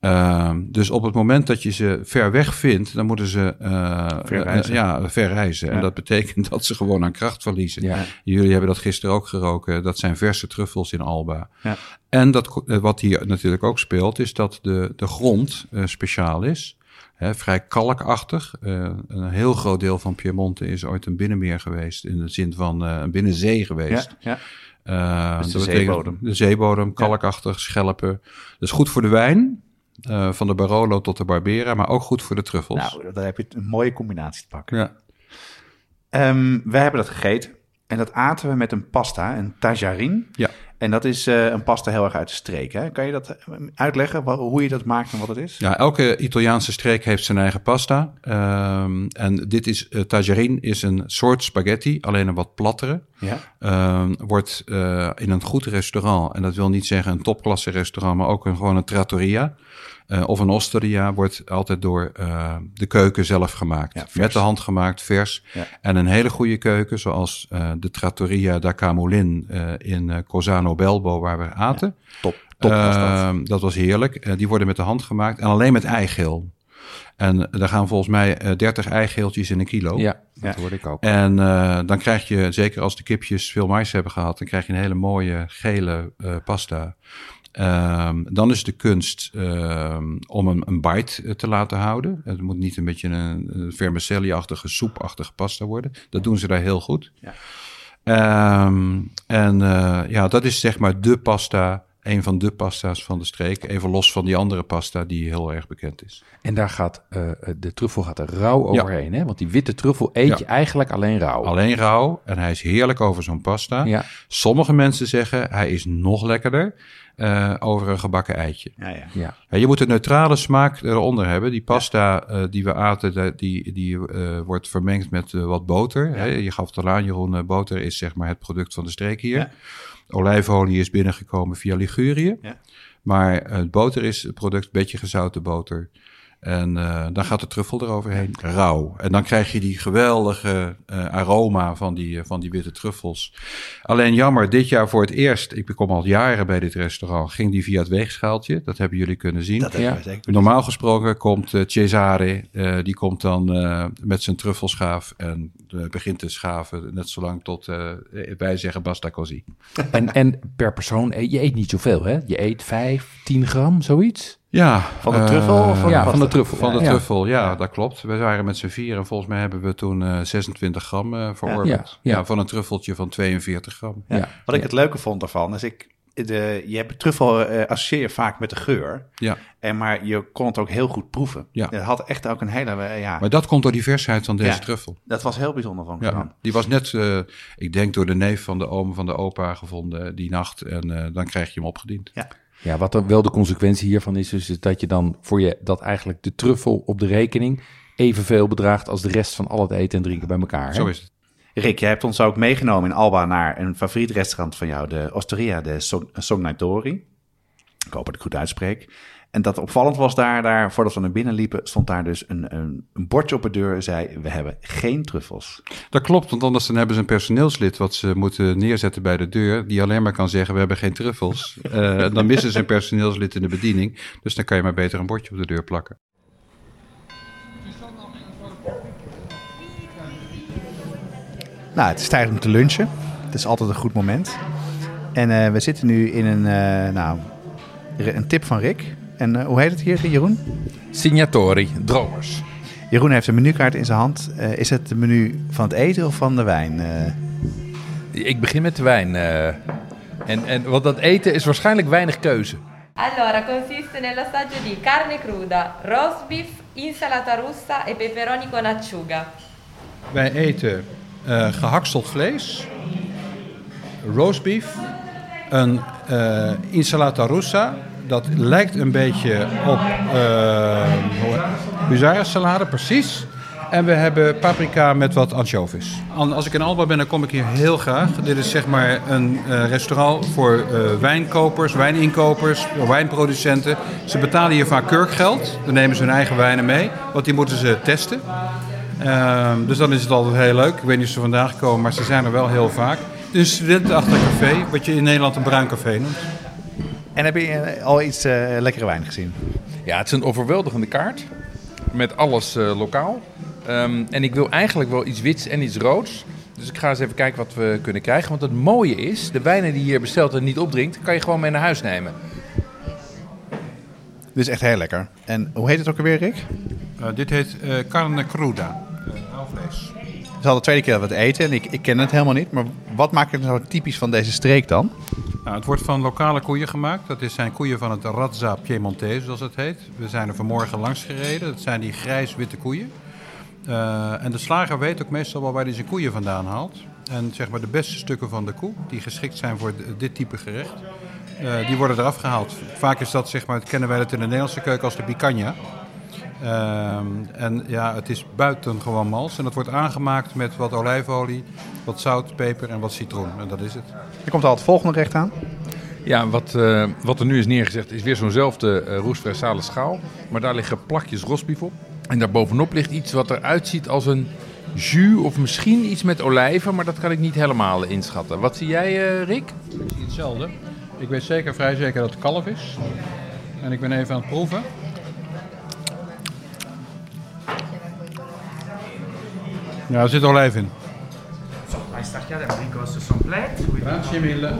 Ehm, dus op het moment dat je ze ver weg vindt, dan moeten ze eh, Verreizen. ja, verreizen. En dat betekent dat ze gewoon aan kracht verliezen. Ja. Jullie hebben dat gisteren ook geroken. Dat zijn verse truffels in Alba. Ja. En dat, eh, wat hier natuurlijk ook speelt, is dat de, de grond eh, speciaal is. Hè, vrij kalkachtig. Een heel groot deel van Piemonte is ooit een binnenmeer geweest. In de zin van een binnenzee geweest. Ja, ja. Eh, Dus de dat zeebodem. De zeebodem, kalkachtig, schelpen. Dat is goed voor de wijn. Eh, van de Barolo tot de Barbera, maar ook goed voor de truffels. Nou, daar heb je een mooie combinatie te pakken. ja. Ehm, wij hebben dat gegeten. En dat aten we met een pasta, een tajarin. Ja. En dat is eh, een pasta heel erg uit de streek. Hè? Kan je dat eh, uitleggen, hoe je dat maakt en wat het is? Ja, elke Italiaanse streek heeft zijn eigen pasta. Ehm, en dit is, uh, tajarin is een soort spaghetti, alleen een wat plattere. Ja. Ehm, wordt in een goed restaurant, en dat wil niet zeggen een topklasse restaurant, maar ook een, gewoon een trattoria eh, of een osteria, wordt altijd door eh, de keuken zelf gemaakt. Ja. Met de hand gemaakt, vers. Ja. En een hele goede keuken, zoals eh, de trattoria da Camolin in Cosano Belbo, waar we aten. Top, top was dat. Ehm, dat was heerlijk. Die worden met de hand gemaakt en alleen met eigeel. En daar gaan volgens mij eh 30 eigeeltjes in een kilo. Ja, dat hoorde ik ook. En dan krijg je, zeker als de kipjes veel mais hebben gehad, dan krijg je een hele mooie gele pasta. Ehm, dan is de kunst ehm, om een, een bite eh, te laten houden. Het moet niet een beetje een, een vermicelli-achtige, soepachtige pasta worden. Dat doen ze daar heel goed. Ja. Ehm, en eh, ja, dat is zeg maar de pasta Een van de pasta's van de streek. Even los van die andere pasta die heel erg bekend is. En daar gaat eh, de truffel gaat er rauw overheen, hè? Want die witte truffel eet Ja. je eigenlijk alleen rauw. Alleen rauw en hij is heerlijk over zo'n pasta. Ja. Sommige mensen zeggen hij is nog lekkerder eh, over een gebakken eitje. Ja, ja. Ja. Je moet een neutrale smaak eronder hebben. Die pasta eh, die we aten, die, die eh, wordt vermengd met wat boter. Hè? Je gaf het al aan, Jeroen. boter is zeg maar het product van de streek hier. Ja. Olijfolie is binnengekomen via Ligurië. Ja. Maar het boter is het product, een beetje gezouten boter. En eh, dan gaat de truffel eroverheen, rauw. En dan krijg je die geweldige eh, aroma van die, eh, van die witte truffels. Alleen jammer, dit jaar voor het eerst, ik kom al jaren bij dit restaurant, ging die via het weegschaaltje. Dat hebben jullie kunnen zien. Dat Ja. zeker. Normaal gesproken komt eh, Cesare, eh, die komt dan eh, met zijn truffelschaaf en begint te schaven, net zolang tot eh, wij zeggen basta così. En, en per persoon, eet- je eet niet zoveel, hè? Je eet 5, 10 gram, zoiets? Ja, Van de eh, truffel of van de ja, pasta? van de truffel. Van de Ja. truffel, ja, dat klopt. We waren met z'n vier en volgens mij hebben we toen eh 26 gram eh verorberd. Ja, Ja, ja. van een truffeltje van 42 gram. Ja. Wat ik Ja. het leuke vond daarvan is, ik, de, je hebt truffel eh, associeer je vaak met de geur. Ja, En maar je kon het ook heel goed proeven. Ja. Het had echt ook een hele, eh, ja, maar dat komt door die versheid van deze Ja. truffel. dat was heel bijzonder van Ja, gedaan. die was net, eh, ik denk, door de neef van de oom van de opa gevonden die nacht. En eh, dan krijg je hem opgediend. Ja, wat dan wel de consequentie hiervan is, is dat je dan voor je dat eigenlijk de truffel op de rekening evenveel bedraagt als de rest van al het eten en drinken bij elkaar. Hè? Zo is het. Rick, jij hebt ons ook meegenomen in Alba naar een favoriet restaurant van jou, de Osteria de Sog- Sognatori. Ik hoop dat ik goed uitspreek. En dat opvallend was daar, daar, voordat we naar binnen liepen, stond daar dus een, een, een bordje op de deur. zei, we hebben geen truffels. Dat klopt, want anders dan hebben ze een personeelslid wat ze moeten neerzetten bij de deur, die alleen maar kan zeggen, we hebben geen truffels. Eh, dan missen ze een personeelslid in de bediening, dus dan kan je maar beter een bordje op de deur plakken. Nou, het is tijd om te lunchen. Het is altijd een goed moment. En eh, we zitten nu in een, eh, nou, een tip van Rick. En eh, hoe heet het hier, Jeroen? Signatori, dromers. Jeroen heeft een menukaart in zijn hand. Eh, is het de menu van het eten of van de wijn? Eh, Ik begin met de wijn. eh. en, en wat dat eten is waarschijnlijk weinig keuze. Allora, consiste nell'assaggio di carne cruda, roast beef, insalata russa e peperoni con acciuga. Wij eten eh, gehakseld vlees, roastbeef, een eh, insalata russa. Dat lijkt een beetje op uh, huzarensalade, precies. En we hebben paprika met wat anchovies. An- Als ik in Alba ben, dan kom ik hier heel graag. Dit is zeg maar een restaurant voor wijnkopers, wijninkopers, wijnproducenten. Ze betalen hier vaak kurkgeld. Dan nemen ze hun eigen wijnen mee, want die moeten ze testen. Ehm, dus dan is het altijd heel leuk. Ik weet niet of ze vandaag komen, maar ze zijn er wel heel vaak. Het is een studentenachtig café, wat je in Nederland een bruin café noemt. en heb je eh, al iets eh, lekkere wijn gezien? Ja, het is een overweldigende kaart. Met alles eh, lokaal. Ehm, en ik wil eigenlijk wel iets wits en iets roods. Dus ik ga eens even kijken wat we kunnen krijgen. Want het mooie is, de wijnen die je hier bestelt en niet opdrinkt, kan je gewoon mee naar huis nemen. Dit is echt heel lekker. En hoe heet het ook alweer, Rick? Eh, dit heet eh, carne cruda, uh, vlees. Het is al de tweede keer dat we het eten en ik, ik ken het helemaal niet. Maar wat maakt het nou typisch van deze streek dan? Nou, het wordt van lokale koeien gemaakt. Dat is- zijn koeien van het Razza Piemontese, zoals het heet. We zijn er vanmorgen langs gereden. Dat zijn die grijs-witte koeien. Eh, en de slager weet ook meestal wel waar hij zijn koeien vandaan haalt. En zeg maar de beste stukken van de koe, die geschikt zijn voor dit type gerecht, eh, die worden eraf gehaald. Vaak is dat, zeg maar, kennen wij het in de Nederlandse keuken als de picanha. Ehm, en ja, het is buitengewoon mals. En dat wordt aangemaakt met wat olijfolie, wat zout, peper en wat citroen. En dat is het. Er komt al het volgende recht aan. Ja, wat, eh, wat er nu is neergezet is weer zo'nzelfde uh, roestversale schaal. Maar daar liggen plakjes rosbief op. En daarbovenop ligt iets wat eruit ziet als een jus of misschien iets met olijven. Maar dat kan ik niet helemaal inschatten. Wat zie jij, eh, Rick? Ik zie hetzelfde. Ik weet zeker, vrij zeker dat het kalf is. En ik ben even aan het proeven. Ja, er zit olijf in. I stacchiate because sono plate with Grazie mille.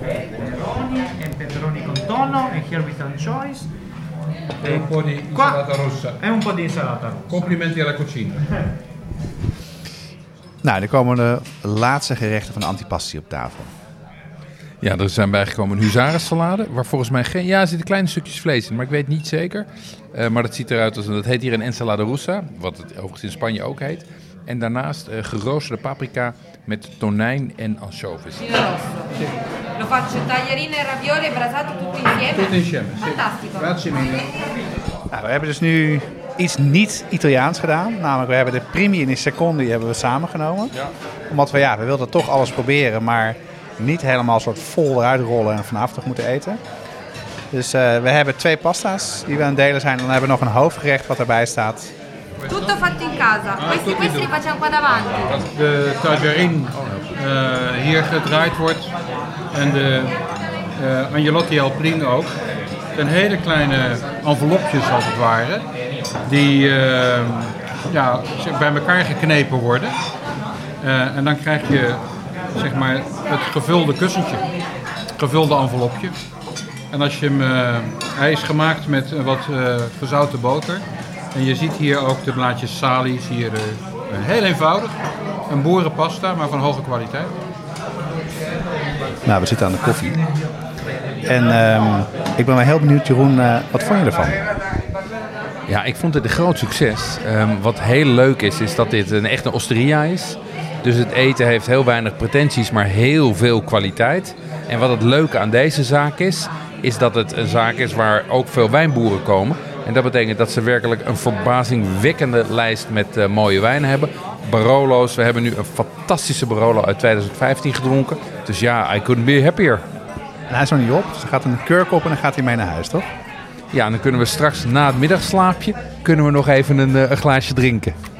pepperoni and pepperoni con tonno and here with anchovies E un po' di Qua- insalata rossa. e un po' di insalata russa. Complimenti alla cucina. Nou, er komen de laatste gerechten van de antipasti op tafel. Ja, er zijn bijgekomen een huzarensalade, waar volgens mij geen... Ja, er zitten kleine stukjes vlees in, maar ik weet niet zeker. Eh, maar dat ziet eruit als... Dat heet hier een ensalada russa, wat het overigens in Spanje ook heet. En daarnaast eh, geroosterde paprika met tonijn en anchovies. Lo faccio tagliarine, ravioli e brasato tutto insieme? Tutto insieme, sì. Fantastico. Grazie mille. Nou, we hebben dus nu iets niet Italiaans gedaan. Namelijk, we hebben de primi en de secondi hebben we samengenomen. Omdat we, ja, we wilden toch alles proberen, maar niet helemaal soort vol eruit rollen en vanavond nog moeten eten. Dus eh, we hebben twee pasta's die we aan het delen zijn. En dan hebben we nog een hoofdgerecht wat erbij staat. Tutto fatto in casa. Questi, questi li facciamo qua davanti. Dat de tajarin eh, hier gedraaid wordt en de eh agnolotti alpine ook. Het zijn hele kleine envelopjes als het ware, die ja, bij elkaar geknepen worden. Eh, en dan krijg je zeg maar, het gevulde kussentje, het gevulde envelopje. En als je hem, eh, hij is gemaakt met wat eh gezouten boter. En je ziet hier ook de blaadjes salie, zie je er, eh, heel eenvoudig. Een boerenpasta, maar van hoge kwaliteit. Nou, we zitten aan de koffie. En ehm, ik ben wel heel benieuwd, Jeroen, eh, wat vond je ervan? Ja, ik vond het een groot succes. Ehm, wat heel leuk is, is dat dit een echte osteria is. Dus het eten heeft heel weinig pretenties, maar heel veel kwaliteit. En wat het leuke aan deze zaak is, is dat het een zaak is waar ook veel wijnboeren komen. En dat betekent dat ze werkelijk een verbazingwekkende lijst met eh, mooie wijnen hebben. Barolo's, we hebben nu een fantastische Barolo uit 2015 gedronken. Dus ja, I couldn't be happier. En hij is nog niet op, dus er gaat een kurk op en dan gaat hij mee naar huis, toch? Ja, en dan kunnen we straks na het middagslaapje kunnen we nog even een, eh, een glaasje drinken.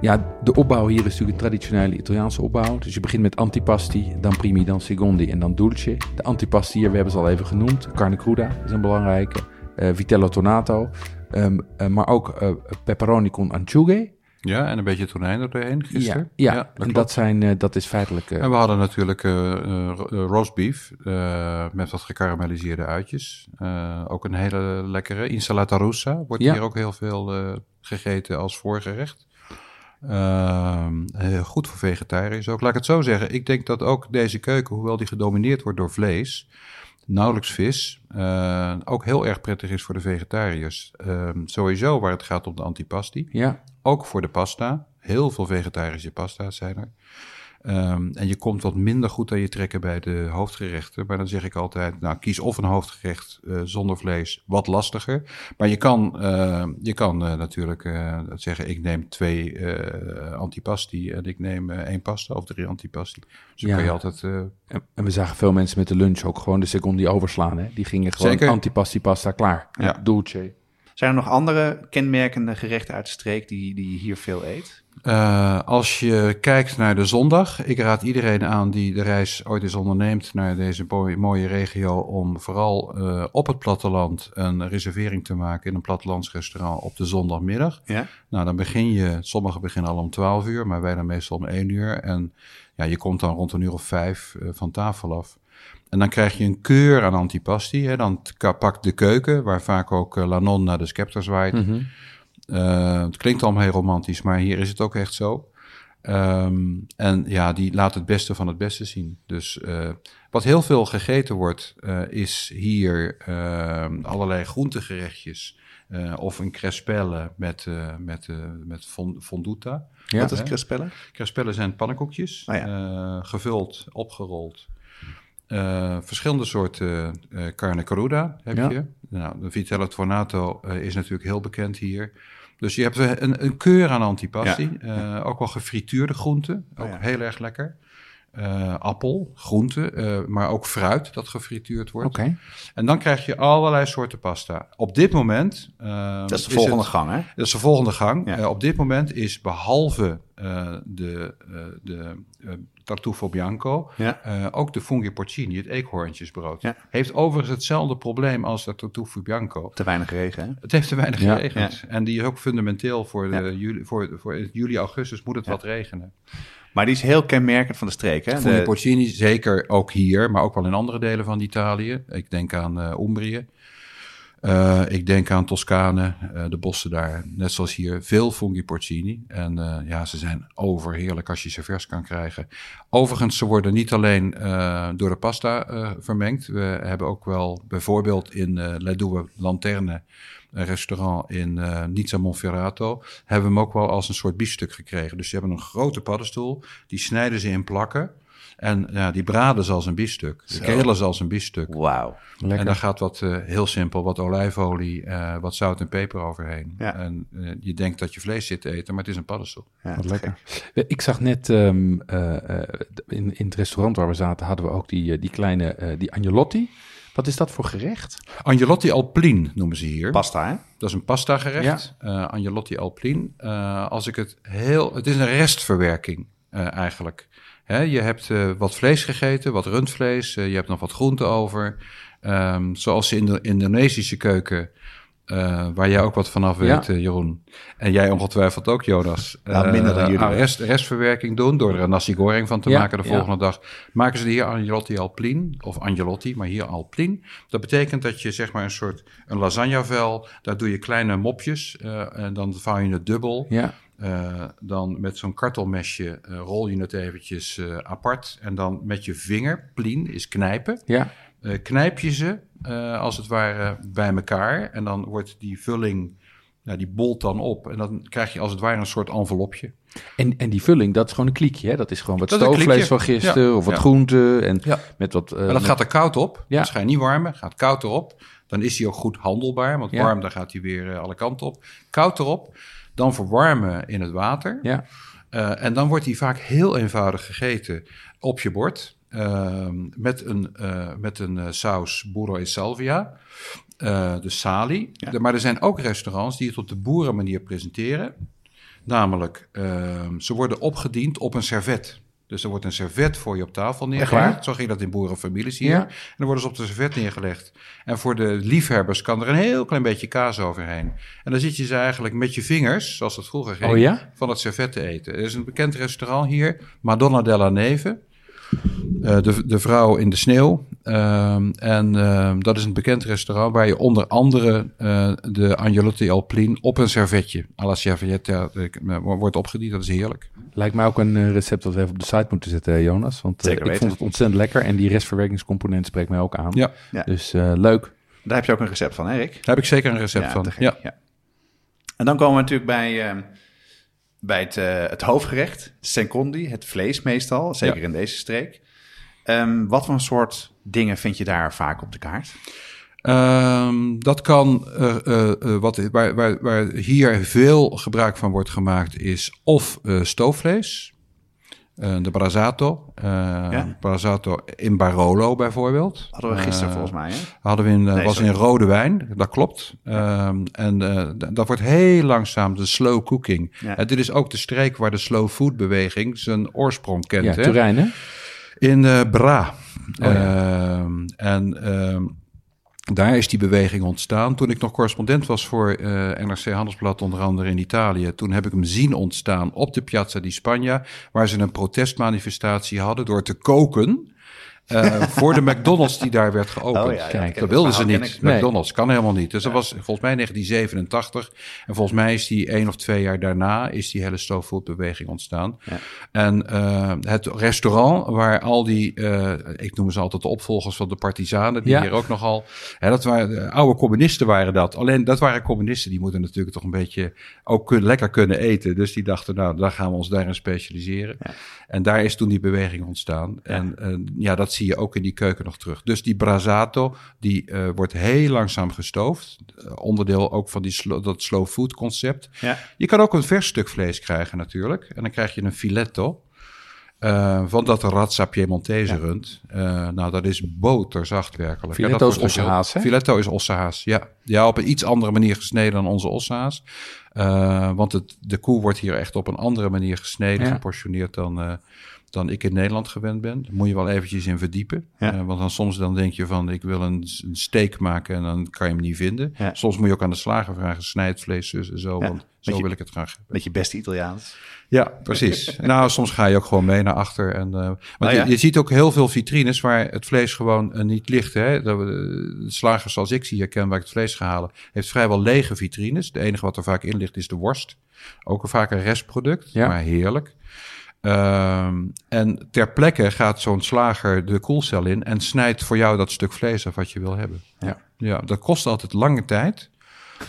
Ja, de opbouw hier is natuurlijk een traditionele Italiaanse opbouw. Dus je begint met antipasti, dan primi, dan secondi en dan dulce. De antipasti hier, we hebben ze al even genoemd. Carne cruda is een belangrijke. eh, vitello tonato. ehm, eh, maar ook eh, pepperoni con anciughe. Ja, en een beetje tonijn er doorheen gisteren. Ja, ja, dat en dat, zijn, dat is feitelijk... En we hadden natuurlijk ro- roast beef eh, met wat gekarameliseerde uitjes. Ook een hele lekkere. Insalata russa wordt Ja. hier ook heel veel gegeten als voorgerecht. Ehm, heel goed voor vegetariërs ook. Laat ik het zo zeggen. Ik denk dat ook deze keuken, hoewel die gedomineerd wordt door vlees, nauwelijks vis, eh, ook heel erg prettig is voor de vegetariërs. Ehm, sowieso waar het gaat om de antipasti. Ja. Ook voor de pasta. Heel veel vegetarische pasta's zijn er. Ehm, en je komt wat minder goed aan je trekken bij de hoofdgerechten. Maar dan zeg ik altijd, nou, kies of een hoofdgerecht eh, zonder vlees, wat lastiger. Maar je kan, eh, je kan eh, natuurlijk eh, zeggen, ik neem twee antipasti en ik neem één pasta of drie antipasti. Dus Ja. kan je altijd... En, en we zagen veel mensen met de lunch ook gewoon de secondi overslaan. Hè? Die gingen gewoon Zeker. antipasti pasta klaar. Ja. Zijn er nog andere kenmerkende gerechten uit de streek die, die je hier veel eet? Eh, als je kijkt naar de zondag, ik raad iedereen aan die de reis ooit eens onderneemt naar deze mooie, mooie regio om vooral eh, op het platteland een reservering te maken in een plattelandsrestaurant op de zondagmiddag. Ja. Nou, dan begin je, sommigen beginnen al om 12 uur, maar wij dan meestal om 1 uur. En ja, je komt dan rond een uur of vijf eh, van tafel af. En dan krijg je een keur aan antipasti. Hè. Dan pakt de keuken, waar vaak ook uh, Lanon naar de scepter zwaait. Mhm. Uh, het klinkt allemaal heel romantisch, maar hier is het ook echt zo. Um, en ja, die laat het beste van het beste zien. Dus uh, wat heel veel gegeten wordt, uh, is hier uh, allerlei groentegerechtjes. Uh, of een crespelle met, uh, met, uh, met fonduta. Ja, Wat is crespelle? Crespelle zijn pannenkoekjes, oh ja. gevuld, opgerold. Uh, verschillende soorten uh, carne cruda heb ja. je. Nou, de Vitello Tornato uh, is natuurlijk heel bekend hier. Dus je hebt een, een keur aan antipasti. Ja. ook wel gefrituurde groenten, ook oh ja. heel erg lekker. appel, groente, maar ook fruit dat gefrituurd wordt. Okay. En dan krijg je allerlei soorten pasta. Op dit moment... dat is de volgende het, gang, hè? Dat is de volgende gang. op dit moment is behalve de, de tartufo bianco. Ja. Uh, ook de funghi porcini, het eekhoorntjesbrood. Ja. Heeft overigens hetzelfde probleem als de tartufo bianco. Te weinig regen, hè? Het heeft te weinig Ja. geregend. En die is ook fundamenteel voor, de juli, voor, voor juli, augustus moet het wat regenen. Maar die is heel kenmerkend van de streek, hè? Funghi De- porcini, zeker ook hier, maar ook wel in andere delen van Italië. Ik denk aan eh Umbrië. Eh, ik denk aan Toscane, eh, de bossen daar, net zoals hier, veel fungi porcini. En eh, ja, ze zijn overheerlijk als je ze vers kan krijgen. Overigens, ze worden niet alleen door de pasta vermengd. We hebben ook wel bijvoorbeeld in Due Lanterne, een restaurant in Nizza Monferrato, hebben we hem ook wel als een soort biefstuk gekregen. Dus ze hebben een grote paddenstoel, die snijden ze in plakken. En ja, die braden ze als een biefstuk. De grillen ze als een biefstuk. Wauw. Lekker. En daar gaat wat, eh, heel simpel, wat olijfolie, eh, wat zout en peper overheen. Ja. En eh, je denkt dat je vlees zit te eten, maar het is een paddenstoel. Ja, Wat lekker. Ik zag net ehm, eh, eh, in, in het restaurant waar we zaten, hadden we ook die, die kleine, eh, die agnolotti. Wat is dat voor gerecht? Agnolotti alpline noemen ze hier. Pasta, hè? Dat is een pasta gerecht. Eh agnolotti alpline. Eh, als ik het heel... Het is een restverwerking eh, eigenlijk. Je hebt eh, wat vlees gegeten, wat rundvlees. eh, je hebt nog wat groente over. Ehm, zoals in de Indonesische keuken... eh, waar jij ook wat vanaf weet, Jeroen. En jij ongetwijfeld ook, Jonas. Nou, minder dan jullie. aan rest, restverwerking doen door er een nasi goreng van te Ja, maken de ja. volgende dag. Maken ze er hier Agnolotti alpline, of Agnolotti, maar hier alpline. Dat betekent dat je zeg maar een soort een lasagnevel, daar doe je kleine mopjes en dan vouw je het dubbel. Ja, Eh, dan met zo'n kartelmesje eh, rol je het eventjes eh, apart. En dan met je vinger, plien is knijpen, ja. knijp je ze als het ware bij elkaar. En dan wordt die vulling, nou, die bolt dan op. En dan krijg je als het ware een soort envelopje. En, en die vulling, dat is gewoon een kliekje, hè? Dat is gewoon wat Dat stoofvlees van gisteren Ja, of wat ja. groente en Ja. met wat... Maar dat met- gaat er koud op. Ja. Dat ga je niet warmen. Gaat koud erop. Dan is hij ook goed handelbaar. Want warm, dan gaat hij weer alle kanten op. Koud erop. Dan verwarmen in het water. Ja, Eh, en dan wordt hij vaak heel eenvoudig gegeten op je bord. ehm, met een, eh, met een eh, saus burro e salvia. eh, de sali. De- maar er zijn ook restaurants die het op de boerenmanier presenteren. Namelijk, ehm, ze worden opgediend op een servet. Dus er wordt een servet voor je op tafel neergelegd. Zo ging dat in boerenfamilies hier. Ja. En dan worden ze op de servet neergelegd. En voor de liefhebbers kan er een heel klein beetje kaas overheen. En dan zit je ze eigenlijk met je vingers, zoals dat vroeger ging, Oh ja? van het servet te eten. Er is een bekend restaurant hier, Madonna della Neve. Eh, de, de vrouw in de sneeuw. Ehm, en ehm, dat is een bekend restaurant waar je onder andere eh, de agnolotti alpline op een servetje, à la serviette, eh, wordt opgediend. Dat is heerlijk. lijkt mij ook een recept dat we even op de site moeten zetten, Jonas. Want Zeker ik weten. vond het ontzettend lekker en die restverwerkingscomponent spreekt mij ook aan. Ja, Ja. Dus eh, leuk. Daar heb je ook een recept van, hè, Rick? daar heb ik zeker een recept van. Ja. ja. En dan komen we natuurlijk bij, ehm, bij het, eh, het hoofdgerecht, secondi, het vlees meestal, zeker Ja. in deze streek. Ehm, wat voor soort dingen vind je daar vaak op de kaart? Ehm, dat kan, eh, eh, wat, waar, waar, waar hier veel gebruik van wordt gemaakt, is of stoofvlees, eh, de brasato, eh Ja? brasato in Barolo bijvoorbeeld. Hadden we gisteren Eh, volgens mij, hè? Hadden we in, eh, Nee, was sorry. in rode wijn, dat klopt. Ehm, en eh, dat wordt heel langzaam de slow cooking. Ja. Eh, dit is ook de streek waar de slow food beweging zijn oorsprong kent. Ja, hè? Turijn, hè? In eh, Bra. Oh, ja. Ehm, en ehm, daar is die beweging ontstaan. Toen ik nog correspondent was voor eh, NRC Handelsblad, onder andere in Italië, toen heb ik hem zien ontstaan op de Piazza di Spagna, waar ze een protestmanifestatie hadden door te koken. Eh, voor de McDonald's die daar werd geopend. Oh ja, ja, Kijk, ken- Dat wilden ze niet. Nee. McDonald's kan helemaal niet. Dus dat was volgens mij 1987. En volgens mij is die één of twee jaar daarna is die hele stoofvoetbeweging ontstaan. Ja. En eh, het restaurant waar al die, eh, ik noem ze altijd de opvolgers van de partizanen, die Ja. hier ook nogal, hè, dat waren oude communisten waren dat. Alleen dat waren communisten, die moeten natuurlijk toch een beetje ook kun- lekker kunnen eten. Dus die dachten, nou, daar gaan we ons daarin specialiseren. En daar is toen die beweging ontstaan. En ja, dat zie je ook in die keuken nog terug. Dus die brasato, die eh, wordt heel langzaam gestoofd. Eh, onderdeel ook van die slo- dat slow food concept. Ja. Je kan ook een vers stuk vlees krijgen natuurlijk. En dan krijg je een filetto. eh, van dat razza Piemontese rund. Eh, nou, dat is boterzacht werkelijk. Filetto is heel- ossehaas, hè? Filetto is ossehaas, ja. Ja, op een iets andere manier gesneden dan onze ossehaas. Eh, want het, de koe wordt hier echt op een andere manier gesneden, Ja. geportioneerd dan, eh, dan ik in Nederland gewend ben. Daar moet je wel eventjes in verdiepen. Ja. Eh, want dan soms dan denk je van, ik wil een, een steak maken en dan kan je hem niet vinden. Ja. Soms moet je ook aan de slager vragen, snijd het vlees zus en zo, Ja. want Met zo je- wil ik het graag hebben. Met je beste Italiaans. Ja, precies. nou, soms ga je ook gewoon mee naar achter. En, eh maar Oh ja. je, je ziet ook heel veel vitrines waar het vlees gewoon eh, niet ligt. Hè? De, de slagers zoals ik zie herken waar ik het vlees ga halen, heeft vrijwel lege vitrines. De enige wat er vaak in ligt is de worst. Ook vaak een restproduct, maar heerlijk. Ehm, en ter plekke gaat zo'n slager de koelcel in en snijdt voor jou dat stuk vlees af wat je wil hebben. Ja. Ja, dat kost altijd lange tijd.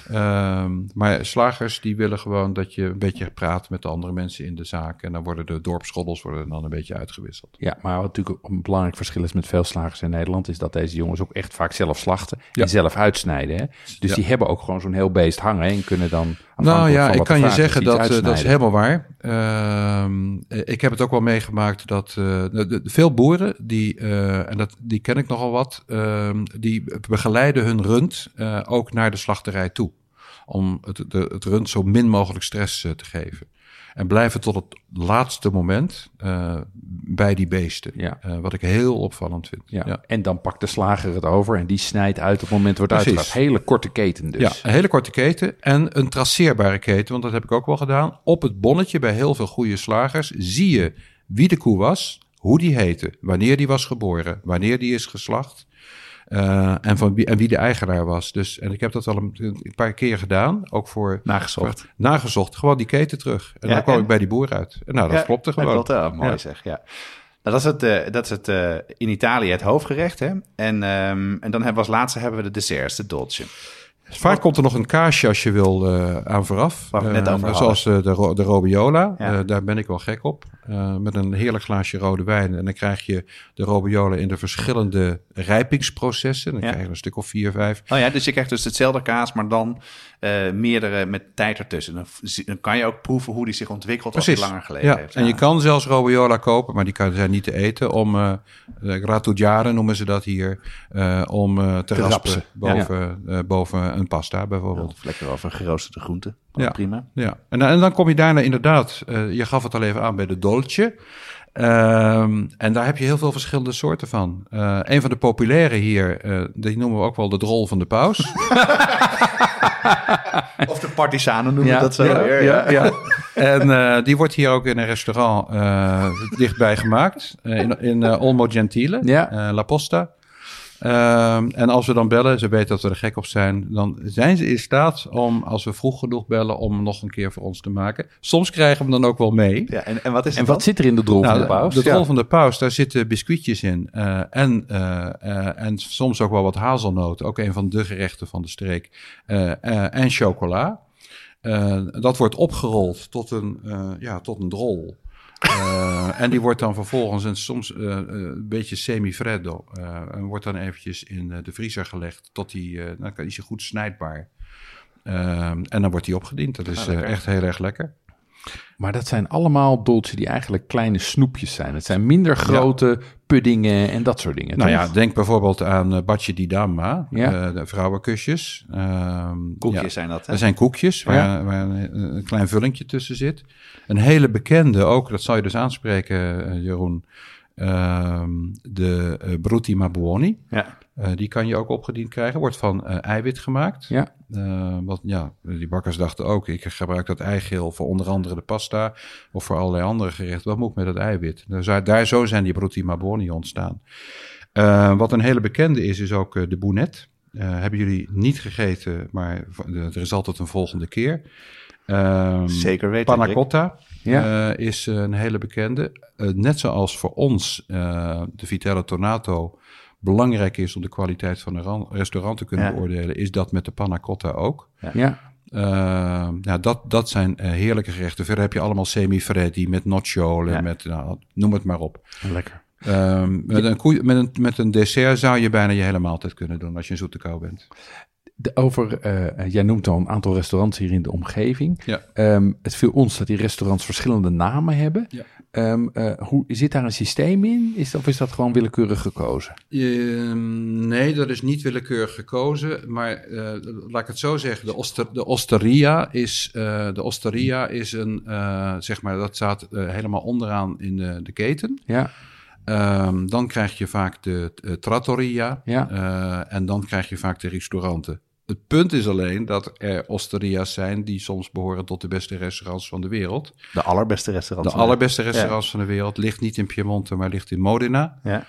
Ehm, maar slagers die willen gewoon dat je een beetje praat met de andere mensen in de zaak. En dan worden de dorpsschobbels worden dan een beetje uitgewisseld. Ja, maar wat natuurlijk een belangrijk verschil is met veel slagers in Nederland, is dat deze jongens ook echt vaak zelf slachten Ja. en zelf uitsnijden. Hè? Dus Ja. die hebben ook gewoon zo'n heel beest hangen en kunnen dan. Nou ja, ik kan je zeggen dat, eh, dat is helemaal waar. Ehm, eh, ik heb het ook wel meegemaakt dat eh, de- de- veel boeren, die, en dat, die ken ik nogal wat, ehm, die begeleiden hun rund ook naar de slachterij toe. Om het, de, het rund zo min mogelijk stress eh, te geven. En blijven tot het laatste moment eh, bij die beesten. Ja. Eh, wat ik heel opvallend vind. Ja. En dan pakt de slager het over en die snijdt uit op het moment wordt uitgebracht. Hele korte keten dus. Ja, een hele korte keten en een traceerbare keten, want dat heb ik ook wel gedaan. Op het bonnetje bij heel veel goede slagers zie je wie de koe was, hoe die heette, wanneer die was geboren, wanneer die is geslacht. Eh, en, van wie, en wie de eigenaar was. Dus, en ik heb dat al een, een paar keer gedaan, ook voor... Nagezocht. voor- nagezocht, gewoon die keten terug. En Ja, dan kwam en? ik bij die boer uit. En nou, dat Ja, klopte gewoon. Dat klopt, ja, mooi Ja. zeg, ja. Nou, dat is het, eh, dat is het eh, in Italië het hoofdgerecht, hè? En, ehm, en dan hebben we als laatste hebben we de desserts, de dolce. Vaak komt er nog een kaasje als je wil eh, aan vooraf. Waar we het net Eh, over hadden. zoals eh, de, de robiola. Ja. Daar ben ik wel gek op. Met een heerlijk glaasje rode wijn. En dan krijg je de robiola in de verschillende rijpingsprocessen. Dan Ja. krijg je een stuk of vier, vijf. Oh ja, dus je krijgt dus hetzelfde kaas, maar dan eh, meerdere met tijd ertussen. Dan, kan je ook proeven hoe die zich ontwikkelt als hij langer gelegen ja. heeft. En je kan zelfs robiola kopen, maar die kan, zijn niet te eten. Om uh, noemen ze dat hier. eh, om eh, te, Te raspen rapsen. boven, eh, boven een pasta bijvoorbeeld. Of lekker over geroosterde groenten. Ja. Prima. Ja, en, dan- en dan kom je daarna inderdaad, eh, je gaf het al even aan bij de dolce. Ehm, en daar heb je heel veel verschillende soorten van. Eh, een van de populaire hier, eh, die noemen we ook wel de drol van de paus. Partisanen noemen Ja, dat zo. ja, ja, ja. En eh, die wordt hier ook in een restaurant eh, dichtbij gemaakt. eh, in in Olmo Gentile, Ja. eh, La Posta. Ehm, en als we dan bellen, ze weten dat we er gek op zijn, dan zijn ze in staat om, als we vroeg genoeg bellen, om nog een keer voor ons te maken. Soms krijgen we hem dan ook wel mee. Ja, en, en wat is En wat zit er in de drol van Nou, de paus? De Ja. drol van de paus, daar zitten biscuitjes in. eh, en, en soms ook wel wat hazelnoten. Ook een van de gerechten van de streek. Eh, eh, en chocola. Eh, dat wordt opgerold tot een, eh, ja, tot een drol. Eh, en die wordt dan vervolgens en soms een beetje semi-freddo. en wordt dan eventjes in de vriezer gelegd tot die, dan is hij goed snijdbaar. En dan wordt die opgediend. Dat is Ah, echt heel erg lekker. Maar dat zijn allemaal dolce die eigenlijk kleine snoepjes zijn. Het zijn minder grote puddingen en dat soort dingen. Nou toch? ja, denk bijvoorbeeld aan uh, Batje di Dama, Ja. eh, de vrouwenkusjes. Ehm, Koekjes ja, zijn dat, hè? Dat zijn koekjes waar, Ja. waar een, een klein vullingje tussen zit. Een hele bekende ook, dat zal je dus aanspreken, eh, Jeroen. Ehm, de uh, Brutti Mabuoni. Ja. Uh, die kan je ook opgediend krijgen. Wordt van uh, eiwit gemaakt. Ja. Uh, wat, ja, die bakkers dachten ook, ik gebruik dat eigeel voor onder andere de pasta of voor allerlei andere gerechten. Wat moet ik met dat eiwit? Dus daar, daar zo zijn die Brutti Mabuoni ontstaan. Uh, wat een hele bekende is, is ook uh, de bounet. Uh, hebben jullie niet gegeten, maar er is altijd een volgende keer. Um, Zeker weten. Panna cotta ja. uh, is een hele bekende. Uh, net zoals voor ons uh, de Vitello Tornato belangrijk is om de kwaliteit van een restaurant te kunnen ja. beoordelen, is dat met de panna cotta ook. Ja. ja. Uh, ja, dat, dat zijn uh, heerlijke gerechten. Verder heb je allemaal semi-freddi met nocciole, ja. met nou, noem het maar op. Lekker. Um, met, een koe, met, een, met een dessert zou je bijna je hele maaltijd kunnen doen als je een zoete kou bent. De, over, eh, jij noemt al een aantal restaurants hier in de omgeving. Ja. Ehm, het viel ons dat die restaurants verschillende namen hebben. Ja. Ehm, eh, hoe, zit daar een systeem in? Is, of is dat gewoon willekeurig gekozen? Ehm, nee, dat is niet willekeurig gekozen. Maar eh, laat ik het zo zeggen. De, oster, de osteria is, eh, de osteria is een, eh, zeg maar, dat staat eh, helemaal onderaan in de, de keten. Ja, dan krijg je vaak de eh, trattoria. Ja. eh, en dan krijg je vaak de restauranten. Het punt is alleen dat er osteria's zijn die soms behoren tot de beste restaurants van de wereld. De allerbeste restaurants. De allerbeste restaurants van de wereld ligt niet in Piemonte, maar ligt in Modena. Ja.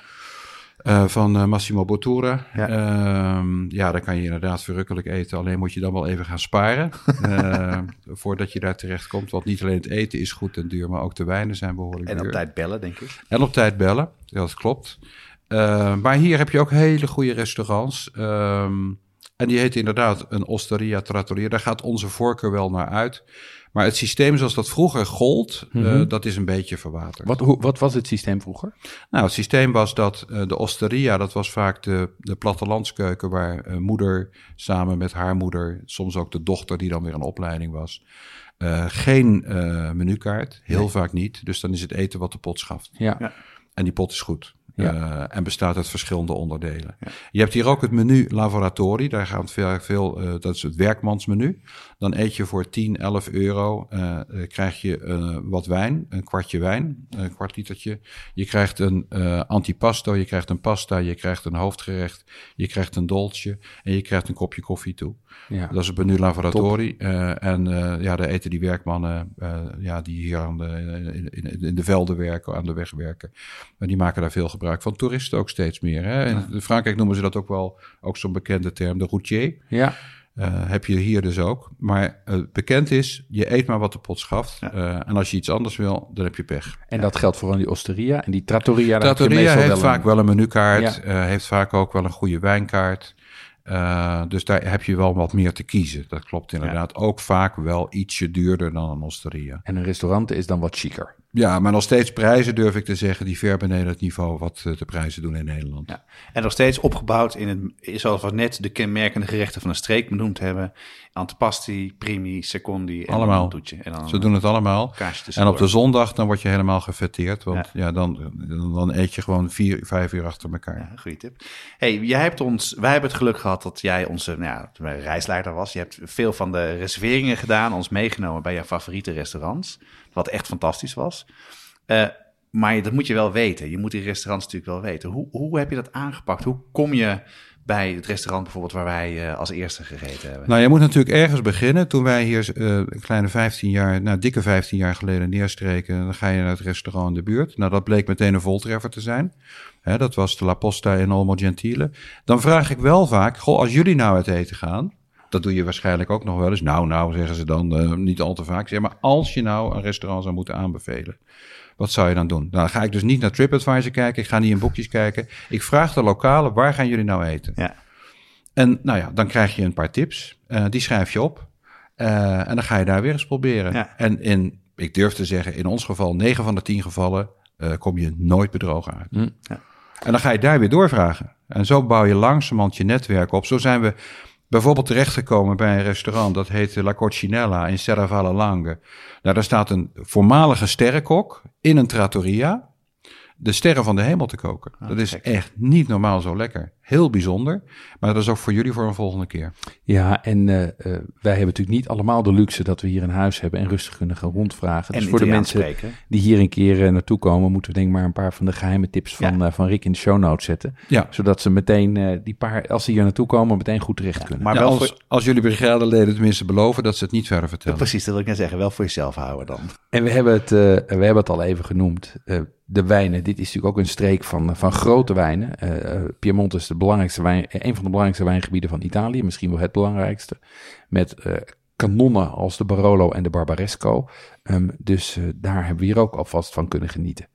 Eh, van eh, Massimo Bottura. Ja. Ja. ja, daar kan je inderdaad verrukkelijk eten. Alleen moet je dan wel even gaan sparen. eh, voordat je daar terecht komt. Want niet alleen het eten is goed en duur, maar ook de wijnen zijn behoorlijk En duur. op tijd bellen, denk ik. En op tijd bellen, ja, dat klopt. Eh, maar hier heb je ook hele goede restaurants. Ehm, en die heet inderdaad een Osteria Trattoria. Daar gaat onze voorkeur wel naar uit. Maar het systeem zoals dat vroeger gold, eh, Mhm. dat is een beetje verwaterd. wat, hoe, wat was het systeem vroeger? Nou, het systeem was dat eh, de osteria, dat was vaak de, de plattelandskeuken waar eh, moeder samen met haar moeder, soms ook de dochter die dan weer een opleiding was, eh, geen eh, menukaart, heel vaak niet. Dus dan is het eten wat de pot schaft. Ja. Ja. En die pot is goed. Ja. Eh, en bestaat uit verschillende onderdelen. Je hebt hier ook het menu Lavoratori. Daar gaat veel, veel eh, dat is het werkmansmenu. Dan eet je voor 10, 11 euro. eh, eh, krijg je eh, wat wijn, een kwartje wijn, een kwart litertje. Je krijgt een eh, antipasto, je krijgt een pasta, je krijgt een hoofdgerecht, je krijgt een dolce en je krijgt een kopje koffie toe. Ja. Dat is het menu en ja, daar eten die werkmannen ja, die hier aan de, in, in, de velden werken, aan de weg werken. Maar die maken daar veel gebruik van. Toeristen ook steeds meer. Hè? In Frankrijk noemen ze dat ook wel, ook zo'n bekende term, de routier. Ja, heb je hier dus ook. Maar eh, bekend is, je eet maar wat de pot schaft. Eh, en als je iets anders wil, dan heb je pech. en dat geldt voor die osteria. En die trattoria, Trattoria heeft wel vaak wel een menukaart, Ja. eh, heeft vaak ook wel een goede wijnkaart. Eh, dus daar heb je wel wat meer te kiezen. Dat klopt inderdaad. Ook vaak wel ietsje duurder dan een osteria. En een restaurant is dan wat chiquer. Ja, maar nog steeds prijzen durf ik te zeggen die ver beneden het niveau wat eh, de prijzen doen in Nederland. Ja. En nog steeds opgebouwd in het, zoals we net de kenmerkende gerechten van een streek benoemd hebben. Antipasti, primi, secondi en Allemaal. een toetje. En dan Ze doen het allemaal. En op de zondag dan word je helemaal gefeteerd. Want ja. dan, dan eet je gewoon vier, vijf uur achter elkaar. Ja, goede tip. Hey, jij hebt ons, wij hebben het geluk gehad dat jij onze nou ja, reisleider was. Je hebt veel van de reserveringen gedaan, ons meegenomen bij jouw favoriete restaurants. Wat echt fantastisch was. Eh, maar dat moet je wel weten. Je moet die restaurants natuurlijk wel weten. Hoe, hoe heb je dat aangepakt? Hoe kom je bij het restaurant bijvoorbeeld waar wij eh, als eerste gegeten hebben? Nou, je moet natuurlijk ergens beginnen. Toen wij hier eh, een kleine 15 jaar, nou dikke 15 jaar geleden neerstreken, dan ga je naar het restaurant in de buurt. Nou, dat bleek meteen een voltreffer te zijn. Hè, dat was de La Posta in Olmo Gentile. Dan vraag ik wel vaak, goh, als jullie nou uit eten gaan, dat doe je waarschijnlijk ook nog wel eens. Nou, nou, zeggen ze dan, eh, niet al te vaak. Zeg maar, als je nou een restaurant zou moeten aanbevelen, wat zou je dan doen? Nou, dan ga ik dus niet naar TripAdvisor kijken. Ik ga niet in boekjes kijken. Ik vraag de lokale, waar gaan jullie nou eten? Ja. En nou ja, dan krijg je een paar tips. Eh, die schrijf je op. Eh, en dan ga je daar weer eens proberen. Ja. En in, ik durf te zeggen, in ons geval, 9 van de 10 gevallen, kom je nooit bedrogen uit. Hm. Ja. En dan ga je daar weer doorvragen. En zo bouw je langzamerhand je netwerk op. Zo zijn we bijvoorbeeld terechtgekomen bij een restaurant. Dat heet La Coccinella in Serravalle Lange. Nou, daar staat een voormalige sterrenkok in een trattoria. De sterren van de hemel te koken. dat is echt niet normaal zo lekker. Heel bijzonder. Maar dat is ook voor jullie voor een volgende keer. Ja, en eh, eh, wij hebben natuurlijk niet allemaal de luxe dat we hier een huis hebben en rustig kunnen gaan rondvragen. En dus voor de mensen spreken. die hier een keer eh, naartoe komen, moeten we denk ik maar een paar van de geheime tips van, eh, van Rick in de show notes zetten. Ja. Zodat ze meteen, eh, die paar, als ze hier naartoe komen, meteen goed terecht kunnen. Maar Ja, wel als, voor, als jullie brigadeleden tenminste beloven dat ze het niet verder vertellen. precies, dat wil ik net zeggen. Wel voor jezelf houden dan. En we hebben het, eh, we hebben het al even genoemd. eh, de wijnen, dit is natuurlijk ook een streek van, van grote wijnen. Piemonte is de belangrijkste wijn, een van de belangrijkste wijngebieden van Italië, misschien wel het belangrijkste. Met eh, kanonnen als de Barolo en de Barbaresco. Ehm, dus eh, daar hebben we hier ook alvast van kunnen genieten.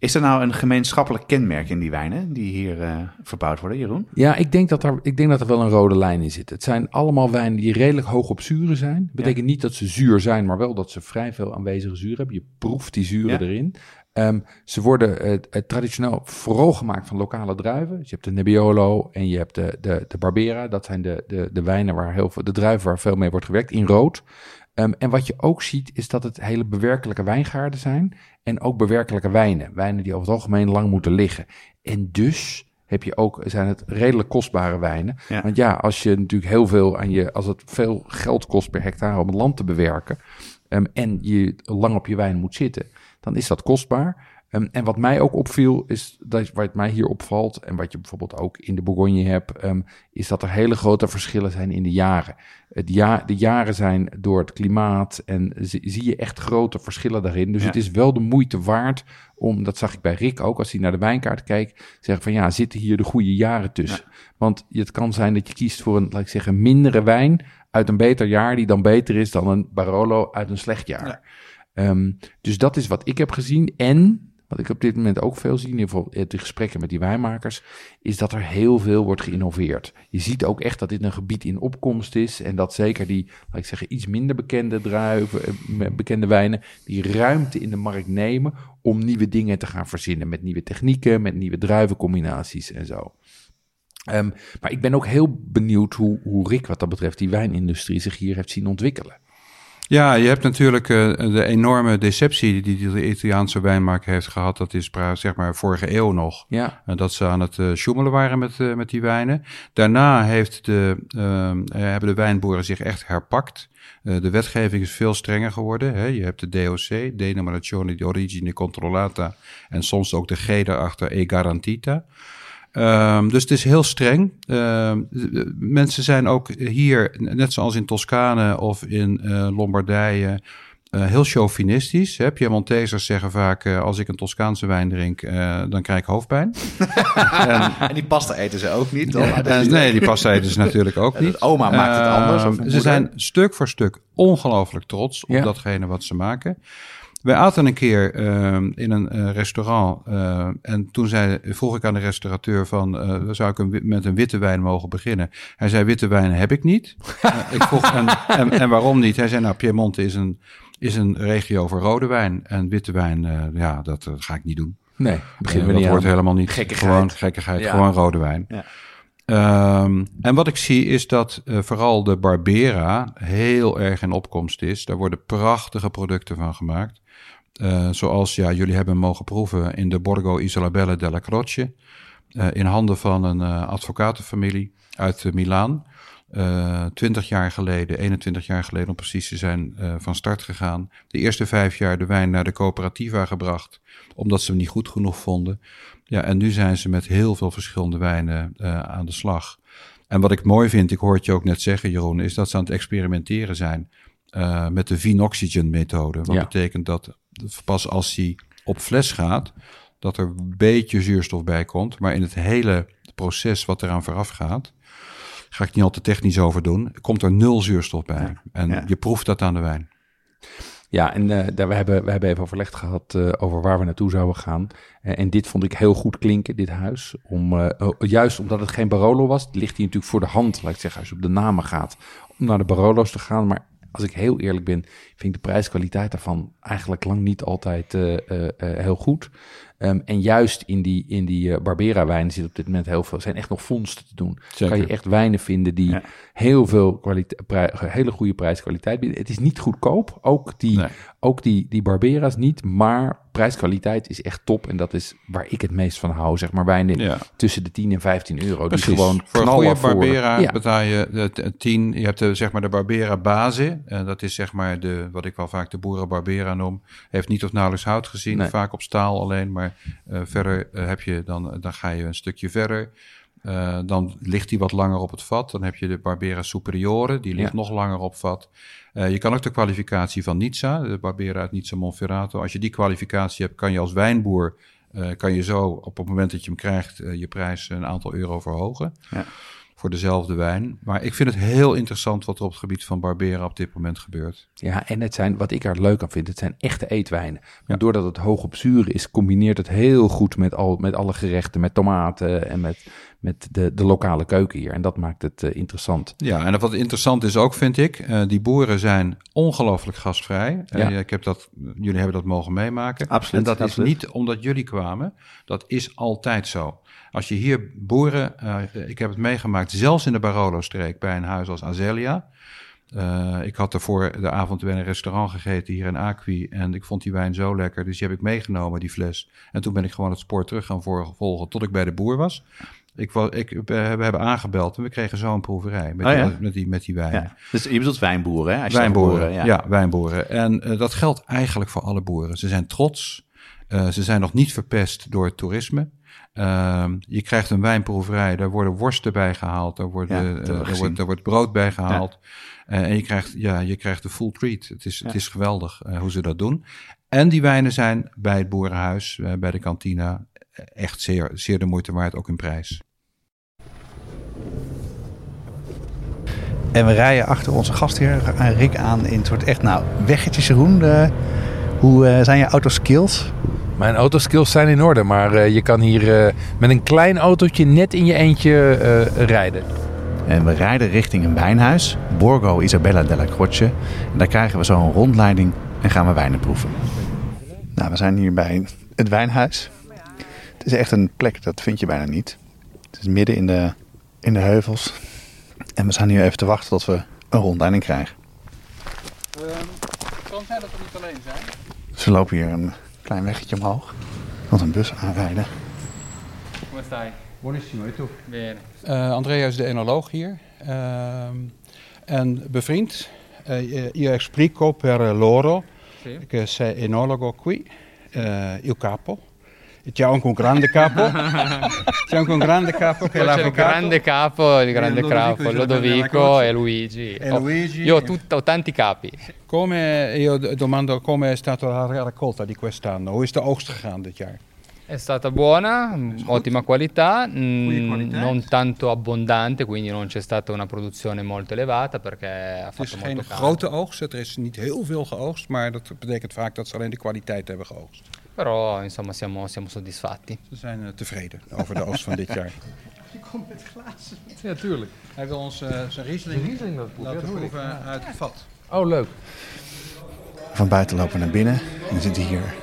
Is er nou een gemeenschappelijk kenmerk in die wijnen die hier eh, verbouwd worden, Jeroen? Ja, ik denk, dat er, ik denk dat er wel een rode lijn in zit. Het zijn allemaal wijnen die redelijk hoog op zuren zijn. betekent niet dat ze zuur zijn, maar wel dat ze vrij veel aanwezige zuur hebben. Je proeft die zuren Ja. erin. Ehm, ze worden eh, eh, traditioneel vooral gemaakt van lokale druiven. Dus je hebt de Nebbiolo en je hebt de, de, de Barbera. Dat zijn de, de, de wijnen waar heel veel, de druiven waar veel mee wordt gewerkt in rood. Ehm, en wat je ook ziet is dat het hele bewerkelijke wijngaarden zijn. En ook bewerkelijke wijnen. Wijnen die over het algemeen lang moeten liggen. En dus heb je ook, zijn het redelijk kostbare wijnen. Ja. Want ja, als je natuurlijk heel veel aan je, als het veel geld kost per hectare om het land te bewerken. ehm, en je lang op je wijn moet zitten, dan is dat kostbaar. Ehm, en wat mij ook opviel, is dat wat mij hier opvalt, en wat je bijvoorbeeld ook in de Bourgogne hebt, ehm, is dat er hele grote verschillen zijn in de jaren. Het ja, de jaren zijn door het klimaat en zie, zie je echt grote verschillen daarin. Dus Ja. het is wel de moeite waard om, dat zag ik bij Rick ook, als hij naar de wijnkaart keek, zeggen van ja, zitten hier de goede jaren tussen? Want het kan zijn dat je kiest voor een, laat ik zeggen, mindere wijn uit een beter jaar, die dan beter is dan een Barolo uit een slecht jaar. Ehm, dus dat is wat ik heb gezien. En wat ik op dit moment ook veel zie, in ieder geval de gesprekken met die wijnmakers, is dat er heel veel wordt geïnnoveerd. Je ziet ook echt dat dit een gebied in opkomst is. En dat zeker die, laat ik zeggen, iets minder bekende druiven, eh, bekende wijnen, die ruimte in de markt nemen om nieuwe dingen te gaan verzinnen. Met nieuwe technieken, met nieuwe druivencombinaties en zo. Ehm, maar ik ben ook heel benieuwd hoe, hoe Rick wat dat betreft die wijnindustrie zich hier heeft zien ontwikkelen. Ja, je hebt natuurlijk eh, de enorme deceptie die de Italiaanse wijnmaker heeft gehad. Dat is zeg maar vorige eeuw nog. Ja. En dat ze aan het eh sjoemelen waren met, eh, met die wijnen. Daarna heeft de, eh, eh, hebben de wijnboeren zich echt herpakt. Eh, de wetgeving is veel strenger geworden. Hè. Je hebt de DOC, Denominazione di Origine Controllata. En soms ook de G daarachter, E Garantita. Ehm, dus het is heel streng. Ehm, mensen zijn ook hier, net zoals in Toscane of in eh, Lombardije, eh, heel chauvinistisch. Hè? Piemontesers zeggen vaak, eh, als ik een Toscaanse wijn drink, eh, dan krijg ik hoofdpijn. En die pasta eten ze ook niet, toch? Nee, die pasta eten ze natuurlijk ook niet. oma maakt het anders, Ehm, ze moeder. zijn stuk voor stuk ongelooflijk trots op Ja. datgene wat ze maken. Wij aten een keer ehm, in een eh, restaurant eh, en toen zei, vroeg ik aan de restaurateur van, eh, zou ik een, met een witte wijn mogen beginnen? Hij zei, witte wijn heb ik niet. Ik vroeg, en, en, en waarom niet? Hij zei, nou, Piemonte is een, is een regio voor rode wijn en witte wijn, ja, dat ga ik niet doen. Nee, beginnen Eh, we niet dat wordt aan. helemaal niet. Gekkigheid. Gewoon gekkigheid, Ja. gewoon rode wijn. Ja. Ehm, en wat ik zie is dat vooral de Barbera heel erg in opkomst is. Daar worden prachtige producten van gemaakt. Eh, zoals ja, jullie hebben mogen proeven in de Borgo Isolabelle della Croce. eh, in handen van een eh, advocatenfamilie uit Milaan. Twintig jaar geleden, 21 jaar geleden om precies te zijn, van start gegaan. De eerste vijf jaar de wijn naar de coöperativa gebracht, omdat ze hem niet goed genoeg vonden. Ja, en nu zijn ze met heel veel verschillende wijnen aan de slag. En wat ik mooi vind, ik hoor het je ook net zeggen, Jeroen, is dat ze aan het experimenteren zijn met de Vinoxygen methode. Wat Ja. betekent dat pas als hij op fles gaat, dat er een beetje zuurstof bij komt. Maar in het hele proces wat eraan vooraf gaat, ga ik niet al te technisch over doen, komt er nul zuurstof bij. En Ja. je proeft dat aan de wijn. Ja, en eh, daar, we, hebben, we hebben even overlegd gehad eh, over waar we naartoe zouden gaan. Eh, en dit vond ik heel goed klinken, dit huis. Om, oh, juist omdat het geen Barolo was, ligt hij natuurlijk voor de hand, laat ik zeggen, als je op de namen gaat, om naar de Barolo's te gaan. Maar als ik heel eerlijk ben, vind ik de prijskwaliteit daarvan eigenlijk lang niet altijd eh, eh, eh, heel goed. Ehm, en juist in die, in die eh, Barbera-wijnen zit op dit moment heel veel, zijn echt nog vondsten te doen. Zeker. Kan je echt wijnen vinden die Ja. heel veel hele goede prijskwaliteit bieden. Het is niet goedkoop, ook die, Nee. ook die, die Barbera's niet, maar prijskwaliteit is echt top. En dat is waar ik het meest van hou, zeg maar wijnen Ja. tussen de 10 en 15 euro. Precies. Die gewoon voor een goede Barbera Ja. betaal je de, de 10. Je hebt de, zeg maar de Barbera Base. En dat is zeg maar de, wat ik wel vaak de Boeren Barbera noem. Heeft niet of nauwelijks hout gezien. Nee. Vaak op staal alleen. Maar eh, verder eh, heb je dan, dan ga je een stukje verder. Eh, dan ligt die wat langer op het vat. Dan heb je de Barbera Superiore. Die ligt Ja. nog langer op vat. Eh, je kan ook de kwalificatie van Nizza. De Barbera uit Nizza Monferrato. Als je die kwalificatie hebt, kan je als wijnboer... eh, kan je zo op het moment dat je hem krijgt... eh, je prijs een aantal euro verhogen. Ja. Voor dezelfde wijn. Maar ik vind het heel interessant wat er op het gebied van Barbera op dit moment gebeurt. Ja, en het zijn, wat ik er leuk aan vind, het zijn echte eetwijnen. Want doordat het hoog op zuur is, combineert het heel goed met, al, met alle gerechten, met tomaten en met, met de, de lokale keuken hier. En dat maakt het eh, interessant. Ja, en wat interessant is ook, vind ik, eh, die boeren zijn ongelooflijk gastvrij. Eh, Ja. ik heb dat, jullie hebben dat mogen meemaken. Absoluut, En dat absoluut. is niet omdat jullie kwamen, dat is altijd zo. Als je hier boeren, eh, ik heb het meegemaakt, zelfs in de Barolo-streek bij een huis als Azelia. Eh, ik had ervoor de avond bij een restaurant gegeten hier in Acqui. En ik vond die wijn zo lekker, dus die heb ik meegenomen, die fles. En toen ben ik gewoon het spoor terug gaan volgen tot ik bij de boer was. Ik, ik, we hebben aangebeld en we kregen zo een proeverij met, Oh ja? met, die, met die wijn. Ja. Dus je bedoelt wijnboeren, hè? Wijnboeren, ja. boeren, wijnboeren. En eh, dat geldt eigenlijk voor alle boeren. Ze zijn trots. Eh, ze zijn nog niet verpest door het toerisme. Ehm, je krijgt een wijnproeverij, daar worden worsten bij gehaald, daar, worden, Ja, eh, daar, wordt, daar wordt brood bij gehaald. Eh, en je krijgt, ja, je krijgt de full treat. Het is, het is geweldig hoe ze dat doen. En die wijnen zijn bij het boerenhuis, bij de kantina, echt zeer, zeer de moeite waard, ook in prijs. En we rijden achter onze gastheer eh, Rick aan in het soort echt, nou, weggetjes Jeroen. hoe eh, zijn je autoskills? Mijn autoskills zijn in orde, maar eh, je kan hier met een klein autootje net in je eentje rijden. En we rijden richting een wijnhuis, Borgo Isabella della Croce. En daar krijgen we zo een rondleiding en gaan we wijnen proeven. Nou, we zijn hier bij het wijnhuis. Het is echt een plek, dat vind je bijna niet. Het is midden in de, in de heuvels. En we staan hier even te wachten tot we een rondleiding krijgen. Het kan zijn dat we niet alleen zijn. Ze lopen hier een klein weggetje omhoog. Want een bus aanrijden. Come stai? Buonissimo, e tu? Bene. Eh, Andrea is de enoloog hier. Ehm, en bevriend. Eh, io explico per loro Sì. che sei enologo qui, eh, il capo. C'è anche un grande capo. C'è anche un grande capo che è c'è il l'avvocato. grande capo, il grande Lodovico capo, Lodovico e Luigi. E Luigi. Io ho, tutta- ho tanti capi. Come, io domando come è stata la raccolta di quest'anno? Hoe is de oogst gegaan dit jaar? È stata buona, mm, ottima qualità, mm, Goede kwaliteit. non tanto abbondante, quindi non c'è stata una produzione molto elevata perché ha fatto molto geen caldo. grote oogst, er is niet heel veel geoogst, maar dat betekent vaak dat ze alleen de kwaliteit hebben geoogst. Però insomma siamo, siamo soddisfatti. Ze zijn eh, tevreden over de oogst van dit jaar. Je komt met glazen. Ja, tuurlijk. Hij wil ons eh, zijn Riesling, Riesling laten proeven, laten ja, dat proeven uit het vat. Oh, leuk. Van buiten lopen we naar binnen. En we zitten hier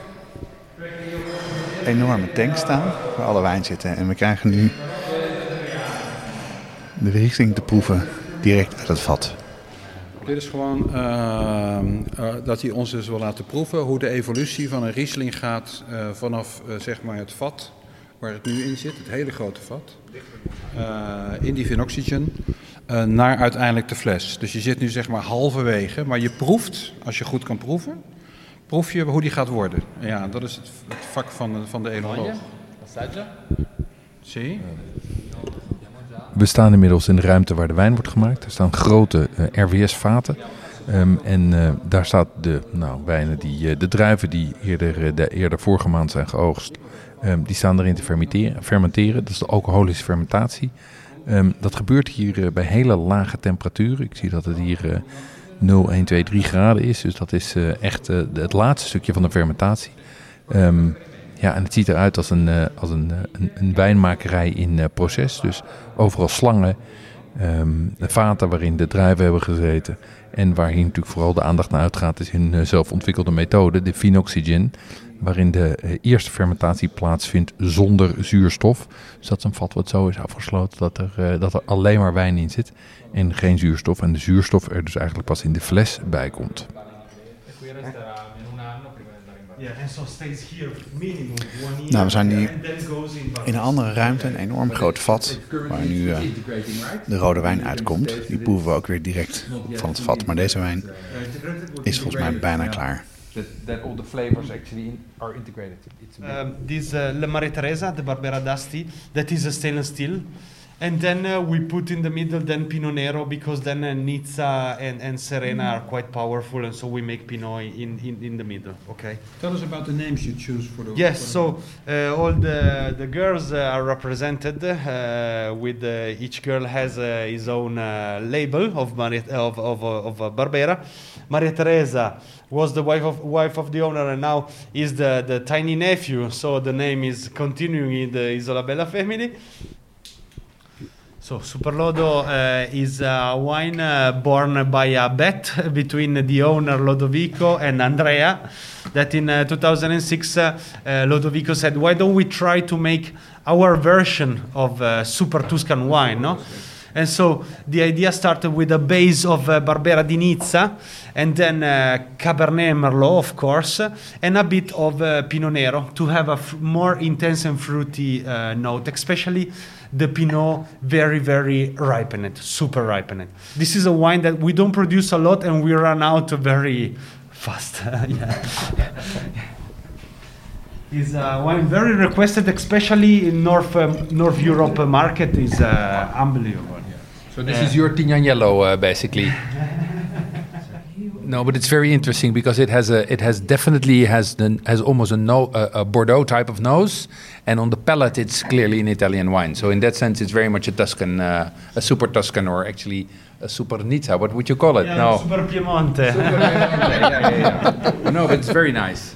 een enorme tank staan waar alle wijn zitten. En we krijgen nu de Riesling te proeven direct uit het vat. Dit is gewoon ehm, eh, dat hij ons dus wil laten proeven hoe de evolutie van een Riesling gaat eh, vanaf eh, zeg maar het vat waar het nu in zit, het hele grote vat, eh, in die Vinoxygen, eh, naar uiteindelijk de fles. Dus je zit nu zeg maar halverwege, maar je proeft, als je goed kan proeven, proef je hoe die gaat worden. Ja, dat is het, het vak van de, van de enoloog. Assaggia? Zie? We staan inmiddels in de ruimte waar de wijn wordt gemaakt. Er staan grote eh, RWS-vaten. Ehm, en eh, daar staat de nou, wijnen, die, eh, de druiven die eerder, de, eerder vorige maand zijn geoogst. ehm, die staan erin te fermenteren. fermenteren. Dat is de alcoholische fermentatie. Ehm, dat gebeurt hier bij hele lage temperaturen. Ik zie dat het hier eh 0, 1, 2, 3 graden is. Dus dat is echt het laatste stukje van de fermentatie. Ja, en het ziet eruit als een, eh, als een, eh, een, een wijnmakerij in eh, proces. Dus overal slangen, de vaten waarin de druiven hebben gezeten. En waar hier natuurlijk vooral de aandacht naar uitgaat, is hun zelfontwikkelde methode, de Phenoxygen. Waarin de eerste fermentatie plaatsvindt zonder zuurstof. Dus dat is een vat wat zo is afgesloten dat er, dat er alleen maar wijn in zit. En geen zuurstof. En de zuurstof er dus eigenlijk pas in de fles bij komt. Nou, we zijn nu in in een andere ruimte, een enorm groot vat, waar nu eh, de rode wijn uitkomt. Die proeven we ook weer direct van het vat. Maar deze wijn is volgens mij bijna klaar. That all the flavors actually are integrated. Um, this uh, Le Marie Teresa, the Barbera Dusty, that is a stainless steel. And then uh, we put in the middle then Pinot Nero because then uh, Nizza and, and Serena are quite powerful, and so we make Pinot in, in, in the middle. Okay. Tell us about the names you choose for the. Yes, so uh, all the the girls uh, are represented uh, with uh, each girl has uh, his own uh, label of Maria, of of, of Barbera. Maria Teresa was the wife of wife of the owner, and now is the the tiny nephew. So the name is continuing in the Isola Bella family. So Superlodo uh, is a wine uh, born by a bet between the owner Lodovico and Andrea. That in uh, 2006, uh, uh, Lodovico said, "Why don't we try to make our version of Super Tuscan wine?" No. And so the idea started with a base of uh, Barbera di Nizza, and then uh, Cabernet Merlot, of course, and a bit of uh, Pinot Nero to have a more intense and fruity uh, note, especially the Pinot very, very ripened, super ripened. This is a wine that we don't produce a lot and we run out very fast. yeah. Is a wine very requested, especially in North um, North Europe uh, market. is uh, unbelievable. So this is your Tignanello, uh, basically. no, but it's very interesting because it has a it has definitely has the has almost a no a, a Bordeaux type of nose, and on the palate it's clearly an Italian wine. So in that sense, it's very much a Tuscan, uh, a super Tuscan, or actually a super Nizza. What would you call it? Yeah, no. Super Piemonte. yeah, yeah, yeah. no, but it's very nice.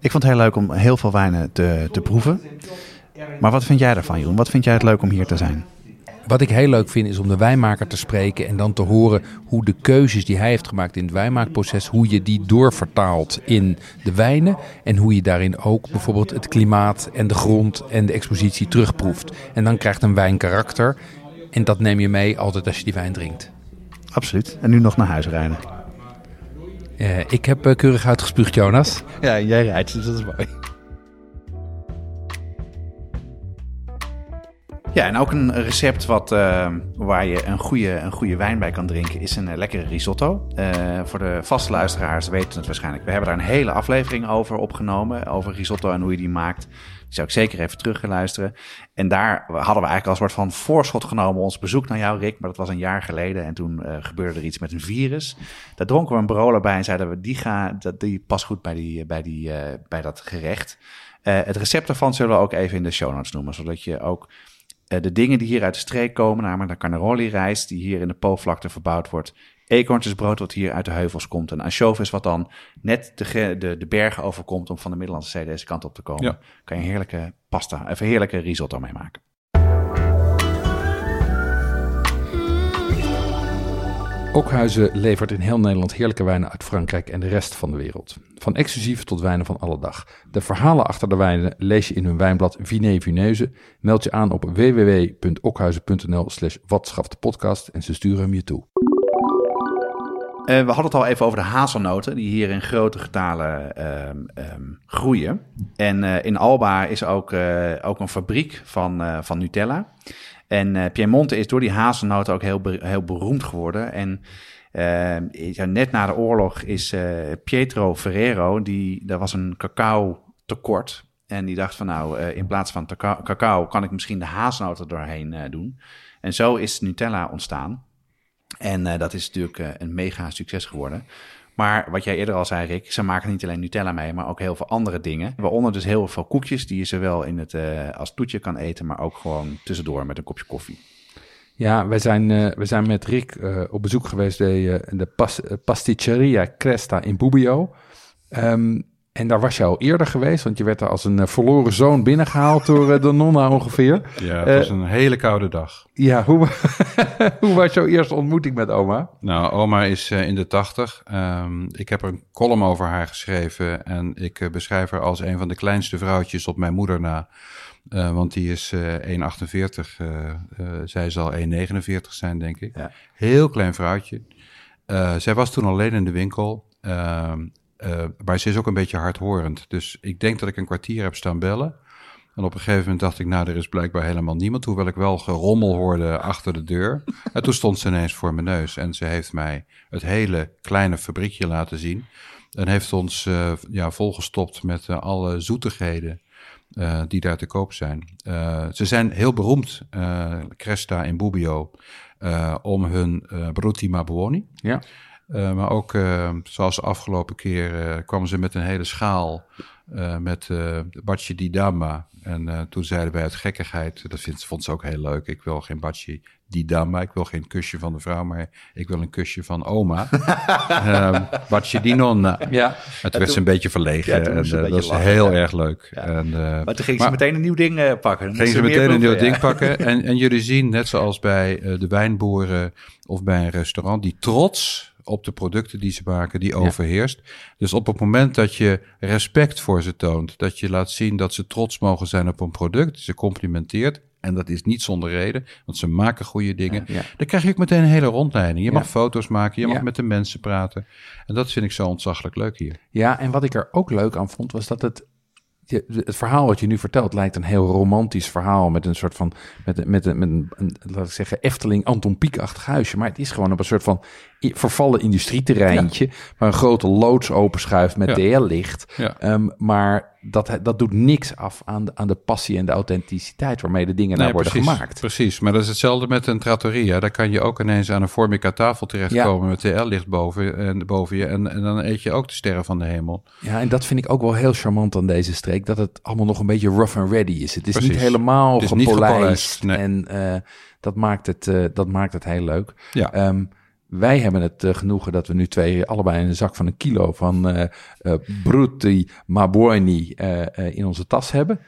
Ik vond het heel leuk om heel veel wijnen te, te proeven. Maar wat vind jij daarvan, Jeroen? Wat vind jij het leuk om hier te zijn? Wat ik heel leuk vind is om de wijnmaker te spreken en dan te horen hoe de keuzes die hij heeft gemaakt in het wijnmaakproces, hoe je die doorvertaalt in de wijnen en hoe je daarin ook bijvoorbeeld het klimaat en de grond en de expositie terugproeft. En dan krijgt een wijn karakter en dat neem je mee altijd als je die wijn drinkt. Absoluut. En nu nog naar huis rijden. Eh, ik heb eh, keurig uitgespuugd, Jonas. Ja, jij rijdt, dus dat is mooi. Ja, en ook een recept wat, eh, waar je een goede, een goede wijn bij kan drinken is een eh, lekkere risotto. Eh, voor de vaste luisteraars weten het waarschijnlijk. We hebben daar een hele aflevering over opgenomen, over risotto en hoe je die maakt. Die zou ik zeker even terug gaan luisteren. En daar hadden we eigenlijk als soort van voorschot genomen ons bezoek naar jou, Rick. Maar dat was een jaar geleden en toen gebeurde er iets met een virus. Daar dronken we een Barolo bij en zeiden we, die, ga, dat, die past goed bij, die, bij, die, bij dat gerecht. Het recept daarvan zullen we ook even in de show notes noemen, zodat je ook de dingen die hier uit de streek komen, namelijk de carnaroli rijst die hier in de Po-vlakte verbouwd wordt, eekhoorntjesbrood wat hier uit de heuvels komt en anchovies wat dan net de, de, de bergen overkomt om van de Middellandse Zee deze kant op te komen. Ja. Kan je een heerlijke pasta, een heerlijke risotto mee maken. Okhuizen levert in heel Nederland heerlijke wijnen uit Frankrijk en de rest van de wereld. Van exclusief tot wijnen van alle dag. De verhalen achter de wijnen lees je in hun wijnblad Vinet Vineuze. Meld je aan op www.okhuizen.nl slash podcast en ze sturen hem je toe. Eh, we hadden het al even over de hazelnoten, die hier in grote getalen ehm, ehm, groeien. En eh, in Alba is ook, eh, ook een fabriek van, van Nutella. En Piemonte is door die hazelnoten ook heel, heel beroemd geworden. En ja, net na de oorlog is eh, Pietro Ferrero, die, daar was een cacao tekort. En die dacht van nou, eh, in plaats van cacao, kan ik misschien de hazelnoten doorheen eh, doen. En zo is Nutella ontstaan. En eh, dat is natuurlijk eh, een mega succes geworden. Maar wat jij eerder al zei, Rick, ze maken niet alleen Nutella mee, maar ook heel veel andere dingen. Waaronder dus heel veel koekjes die je zowel in het, eh, als toetje kan eten, maar ook gewoon tussendoor met een kopje koffie. Ja, wij zijn, we zijn met Rick eh, op bezoek geweest bij eh, de pas, Pasticceria Cresta in Bobbio. Ehm, en daar was je al eerder geweest, want je werd daar als een verloren zoon binnengehaald door de nonna ongeveer. Ja, het was een hele koude dag. Ja, hoe, hoe was jouw eerste ontmoeting met oma? Nou, oma is in de tachtig. Ehm, ik heb er een column over haar geschreven. En ik beschrijf haar als een van de kleinste vrouwtjes op mijn moeder na. Eh, want die is eh 1,48. eh, eh, zij zal 1,49 zijn, denk ik. Ja. Heel klein vrouwtje. Zij was toen alleen in de winkel. Ehm, eh, maar ze is ook een beetje hardhorend. Dus ik denk dat ik een kwartier heb staan bellen. En op een gegeven moment dacht ik, nou, er is blijkbaar helemaal niemand. Hoewel ik wel gerommel hoorde achter de deur. En toen stond ze ineens voor mijn neus. En ze heeft mij het hele kleine fabriekje laten zien. En heeft ons ja, volgestopt met alle zoetigheden eh, die daar te koop zijn. Eh, ze zijn heel beroemd, eh, Cresta en Bobbio, om hun eh Brutti ma buoni. Ja. Maar ook, zoals de afgelopen keer, kwamen ze met een hele schaal eh, met eh Bacci di Dama. En eh, toen zeiden wij uit gekkigheid, dat vindt, vond ze ook heel leuk, ik wil geen Bacci di Dama, ik wil geen kusje van de vrouw, maar ik wil een kusje van oma. Ehm Bacci di nonna. Ja. En toen werd ze een beetje verlegen Ja, en dat was heel ja. erg leuk. En, Maar toen ging ze meteen een nieuw ding pakken. Gingen ze meteen een nieuw ding pakken. En, en jullie zien, net zoals bij de wijnboeren of bij een restaurant, die trots op de producten die ze maken, die overheerst. Dus op het moment dat je respect voor ze toont, dat je laat zien dat ze trots mogen zijn op een product, ze complimenteert. En dat is niet zonder reden, want ze maken goede dingen. Ja. Dan krijg je ook meteen een hele rondleiding. Je Ja. mag foto's maken, je mag met de mensen praten. En dat vind ik zo ontzaglijk leuk hier. Ja, en wat ik er ook leuk aan vond, was dat het. Het verhaal wat je nu vertelt lijkt een heel romantisch verhaal met een soort van, met, een- met, een, met een, laat ik zeggen, Efteling Anton Pieck-achtig huisje. Maar het is gewoon op een soort van vervallen industrieterreintje, waar een grote loods openschuift met Ja. TL-licht. Ja. Ehm, maar dat, dat doet niks af aan de, aan de passie en de authenticiteit waarmee de dingen daar worden precies, gemaakt. Precies, maar dat is hetzelfde met een trattoria. Daar kan je ook ineens aan een formica tafel terechtkomen met TL-licht boven, en, boven je. En, en dan eet je ook de sterren van de hemel. Ja, en dat vind ik ook wel heel charmant aan deze streek. Dat het allemaal nog een beetje rough and ready is. Het is niet helemaal Het is niet gepolijst. nee. En eh, dat, maakt het, eh, dat maakt het heel leuk. Ja. Ehm, wij hebben het eh, genoegen dat we nu twee allebei een zak van een kilo van eh eh, Brutti Mabuoni eh, eh, in onze tas hebben.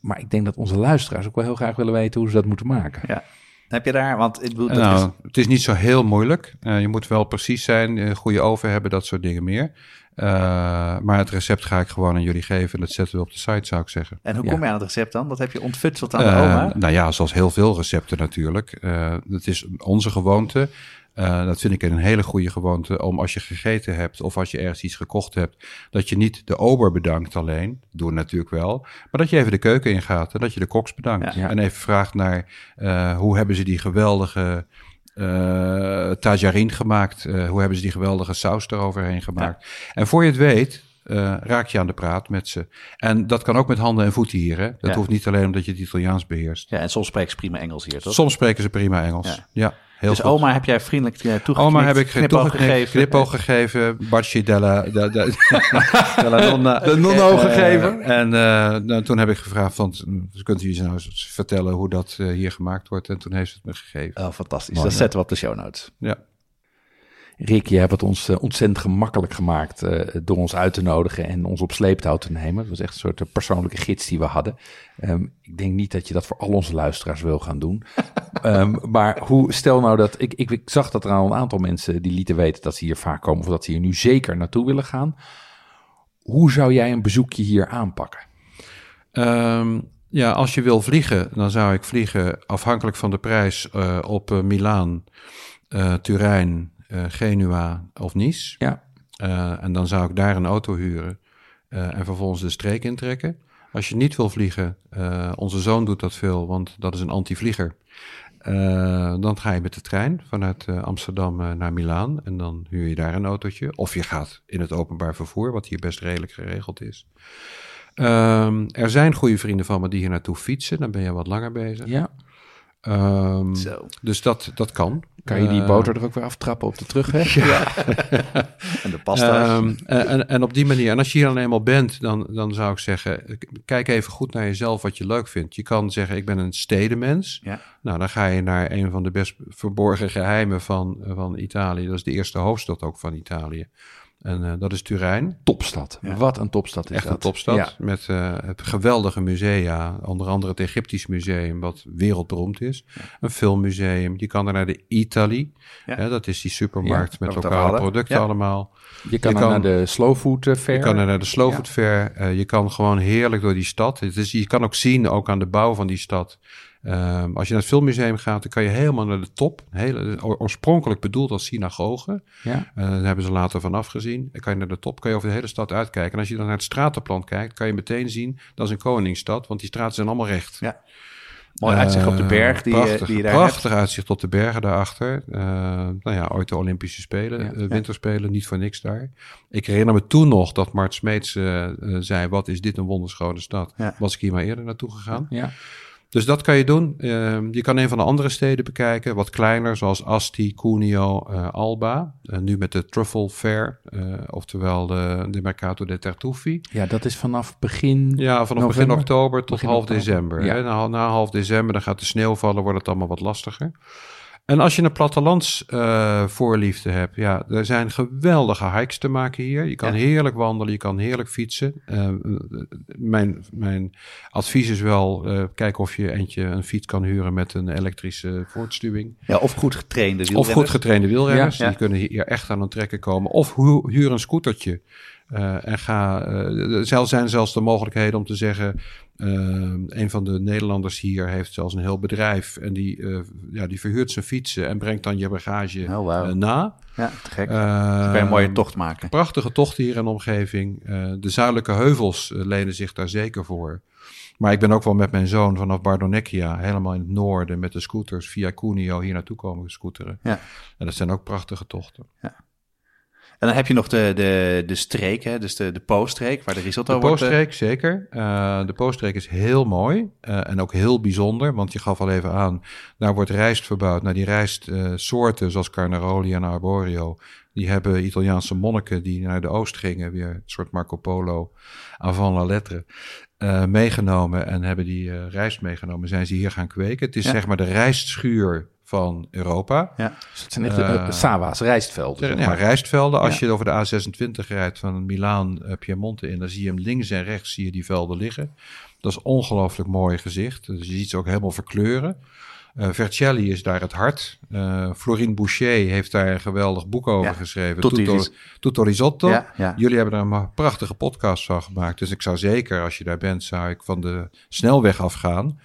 Maar ik denk dat onze luisteraars ook wel heel graag willen weten hoe ze dat moeten maken. Ja. Heb je daar, want ik bedoel, dat nou, is, Het is niet zo heel moeilijk. Eh, je moet wel precies zijn, een goede oven hebben, dat soort dingen meer. Eh, maar het recept ga ik gewoon aan jullie geven. En dat zetten we op de site, zou ik zeggen. en hoe Ja. kom je aan het recept dan? Wat heb je ontfutseld aan de oma? nou ja, zoals heel veel recepten natuurlijk. Eh het is onze gewoonte. Eh, dat vind ik een hele goede gewoonte om als je gegeten hebt of als je ergens iets gekocht hebt, dat je niet de ober bedankt alleen, doen natuurlijk wel, maar dat je even de keuken ingaat en dat je de koks bedankt. Ja. En even vraagt naar eh, hoe hebben ze die geweldige eh tajarin gemaakt, hoe hebben ze die geweldige saus eroverheen gemaakt. En voor je het weet, eh, raak je aan de praat met ze. En dat kan ook met handen en voeten hier. Hè? Dat Ja. hoeft niet alleen omdat je het Italiaans beheerst. Ja, en soms spreken ze prima Engels hier, toch? Soms spreken ze prima Engels. Ja. Ja, heel dus goed. oma heb jij vriendelijk uh, toegeknipt, Oma heb ik knipoog gegeven. knipoog gegeven, Bacci della, de, de, della nonna. De nonno Eh, gegeven. En eh, nou, toen heb ik gevraagd, van, kunt u nou eens vertellen hoe dat eh, hier gemaakt wordt? En toen heeft ze het me gegeven. Oh, fantastisch. Mooi, dat ja. zetten we op de show notes. Ja. Rick, je hebt het ons eh, ontzettend gemakkelijk gemaakt eh, door ons uit te nodigen en ons op sleeptouw te nemen. Het was echt een soort eh, persoonlijke gids die we hadden. Ehm, ik denk niet dat je dat voor al onze luisteraars wil gaan doen. Ehm, maar hoe, stel nou dat, ik, ik, ik zag dat er al een aantal mensen die lieten weten dat ze hier vaak komen of dat ze hier nu zeker naartoe willen gaan. Hoe zou jij een bezoekje hier aanpakken? Ehm, ja, als je wil vliegen, dan zou ik vliegen afhankelijk van de prijs op Milaan, Turijn, Genua of Nice. Ja. Eh, en dan zou ik daar een auto huren eh, en vervolgens de streek intrekken. Als je niet wil vliegen, eh, onze zoon doet dat veel, want dat is een anti-vlieger. Eh, dan ga je met de trein vanuit eh, Amsterdam eh, naar Milaan en dan huur je daar een autootje. Of je gaat in het openbaar vervoer, wat hier best redelijk geregeld is. Ehm, er zijn goede vrienden van me die hier naartoe fietsen. Dan ben je wat langer bezig. Ja. Ehm, Zo. Dus dat, dat kan. Kan je die Eh, boter er ook weer aftrappen op de terugweg? En de pasta's. Ehm, en, en, op die manier, en als je hier dan eenmaal bent, dan, dan zou ik zeggen, kijk even goed naar jezelf wat je leuk vindt. Je kan zeggen, ik ben een stedenmens. Ja. Nou, dan ga je naar een van de best verborgen geheimen van, van Italië. Dat is de eerste hoofdstad ook van Italië. En eh, dat is Turijn. Topstad. Wat een topstad is Echt dat. een topstad. Ja. Met eh, het geweldige musea. Onder andere het Egyptisch Museum, wat wereldberoemd is. Een filmmuseum. Je kan er naar de. Hè, dat is die supermarkt met lokale producten allemaal. Je kan, naar de Slow Food eh, Fair. Je kan er naar de Slow Food Fair. Je kan gewoon heerlijk door die stad. Het is, je kan ook zien, ook aan de bouw van die stad. Ehm, als je naar het filmmuseum gaat, dan kan je helemaal naar de top. Hele, oorspronkelijk bedoeld als synagoge. Ja. Eh, daar hebben ze later van afgezien. Dan kan je naar de top, kan je over de hele stad uitkijken. En als je dan naar het stratenplan kijkt, kan je meteen zien dat is een koningsstad, want die straten zijn allemaal recht. Ja. Mooi uitzicht op de Eh, berg die, je- prachtig, die je daar Prachtig hebt. uitzicht op de bergen daarachter. Eh, nou ja, ooit de Olympische Spelen, Ja, eh, ja. winterspelen, niet voor niks daar. Ik herinner me toen nog dat Mart Smeets eh, eh, zei, wat is dit een wonderschone stad. Ja. Was ik hier maar eerder naartoe gegaan. Ja. Dus dat kan je doen. Eh, je kan een van de andere steden bekijken, wat kleiner, zoals Asti, Cuneo, eh, Alba. Eh, nu met de Truffle Fair, eh, oftewel de, de Mercato dei Tartufi. ja, dat is vanaf begin Ja, vanaf begin oktober tot Begin half oktober. december. Ja. Hè? Na, na half december dan gaat de sneeuw vallen, wordt het allemaal wat lastiger. En als je een plattelands voorliefde hebt, ja, er zijn geweldige hikes te maken hier. Je kan Ja. heerlijk wandelen, je kan heerlijk fietsen. Eh, mijn, mijn advies is wel, eh kijken of je eentje een fiets kan huren met een elektrische voortstuwing. Ja, of goed getrainde Of wielrenners. goed getrainde wielrenners, Ja. die kunnen hier echt aan het trekken komen. Of hu- huur een scootertje. Eh, en ga, eh, er zelfs zijn zelfs de mogelijkheden om te zeggen, eh, een van de Nederlanders hier heeft zelfs een heel bedrijf en die, eh, ja, die verhuurt zijn fietsen en brengt dan je bagage Oh, eh, na. Ja, te gek. Eh, Dan kan je een mooie tocht maken. Prachtige tochten hier in de omgeving. Eh, de zuidelijke heuvels eh, lenen zich daar zeker voor. Maar ik ben ook wel met mijn zoon vanaf Bardonecchia, helemaal in het noorden, met de scooters via Cuneo hier naartoe komen scooteren. Ja. En dat zijn ook prachtige tochten. En dan heb je nog de, de, de streek, hè? dus de, de Po-streek, waar de risotto De wordt... eh, Pooststreek, zeker. Eh, de Pooststreek is heel mooi eh, en ook heel bijzonder, want je gaf al even aan, daar wordt rijst verbouwd. Nou, die rijstsoorten zoals Carnaroli en Arborio, die hebben Italiaanse monniken die naar de oost gingen, weer een soort Marco Polo avant la lettre, meegenomen en hebben die rijst meegenomen, zijn ze hier gaan kweken. Het is Ja. zeg maar de rijstschuur van Europa. Ja. Dus het zijn echt Eh, Sawa's, rijstvelden. zeg Ja, maar. rijstvelden. Als Ja. je over de A26 rijdt van Milaan, eh, Piemonte in, dan zie je hem links en rechts zie je die velden liggen. Dat is ongelooflijk mooi gezicht. Dus je ziet ze ook helemaal verkleuren. Vercelli is daar het hart. Eh Florine Boucher heeft daar een geweldig boek over Ja, geschreven. Tutti Tutto, Ris- Tutto Risotto. Ja, ja. Jullie hebben daar een prachtige podcast van gemaakt. Dus ik zou zeker, als je daar bent, zou ik van de snelweg afgaan.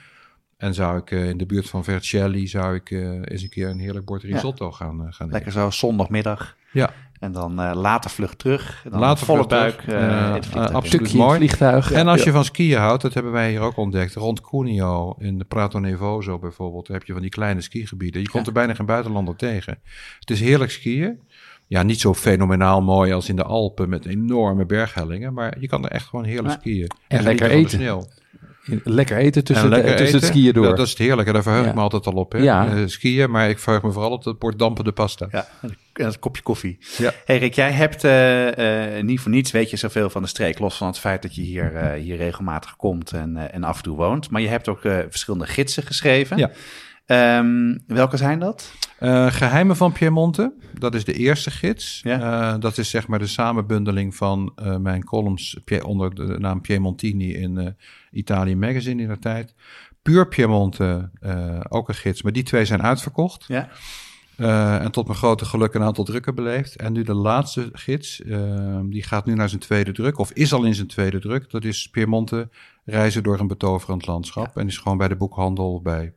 En zou ik eh, in de buurt van Vercelli zou ik eh, eens een keer een heerlijk bord risotto gaan, eh, gaan Lekker eten. zo, zondagmiddag. Ja. En dan eh, later vlug terug. En dan Later volle vlug buik terug. in het vliegtuig. eh, absoluut mooi. vliegtuig. En als Ja. je van skiën houdt, dat hebben wij hier ook ontdekt, rond Cuneo in de Prato Nevoso bijvoorbeeld, heb je van die kleine skigebieden. Je komt er bijna geen buitenlander tegen. Het is heerlijk skiën. Ja, niet zo fenomenaal mooi als in de Alpen met enorme berghellingen, maar je kan er echt gewoon heerlijk skiën. En genieten lekker eten. Lekker eten tussen, tussen het skiën door. Dat, dat is het heerlijke, daar verheug ik Ja. me altijd al op. Hè? Ja. Eh, skiën, maar ik verheug me vooral op het bord dampende pasta. Ja, en een kopje koffie. Ja. Hey Rick, jij hebt eh, eh, niet voor niets weet je zoveel van de streek. Los van het feit dat je hier, eh, hier regelmatig komt en, eh, en af en toe woont. Maar je hebt ook eh, verschillende gidsen geschreven. Ja. Ehm, welke zijn dat? Eh, Geheimen van Piemonte, dat is de eerste gids. Ja. Eh, dat is zeg maar de samenbundeling van eh, mijn columns onder de naam Piemontini in Italië Magazine in de tijd. Puur Piemonte, ook een gids, maar die twee zijn uitverkocht. Ja. En tot mijn grote geluk een aantal drukken beleefd. En nu de laatste gids, eh, die gaat nu naar zijn tweede druk, of is al in zijn tweede druk. Dat is Piemonte, reizen door een betoverend landschap. En is gewoon bij de boekhandel, bij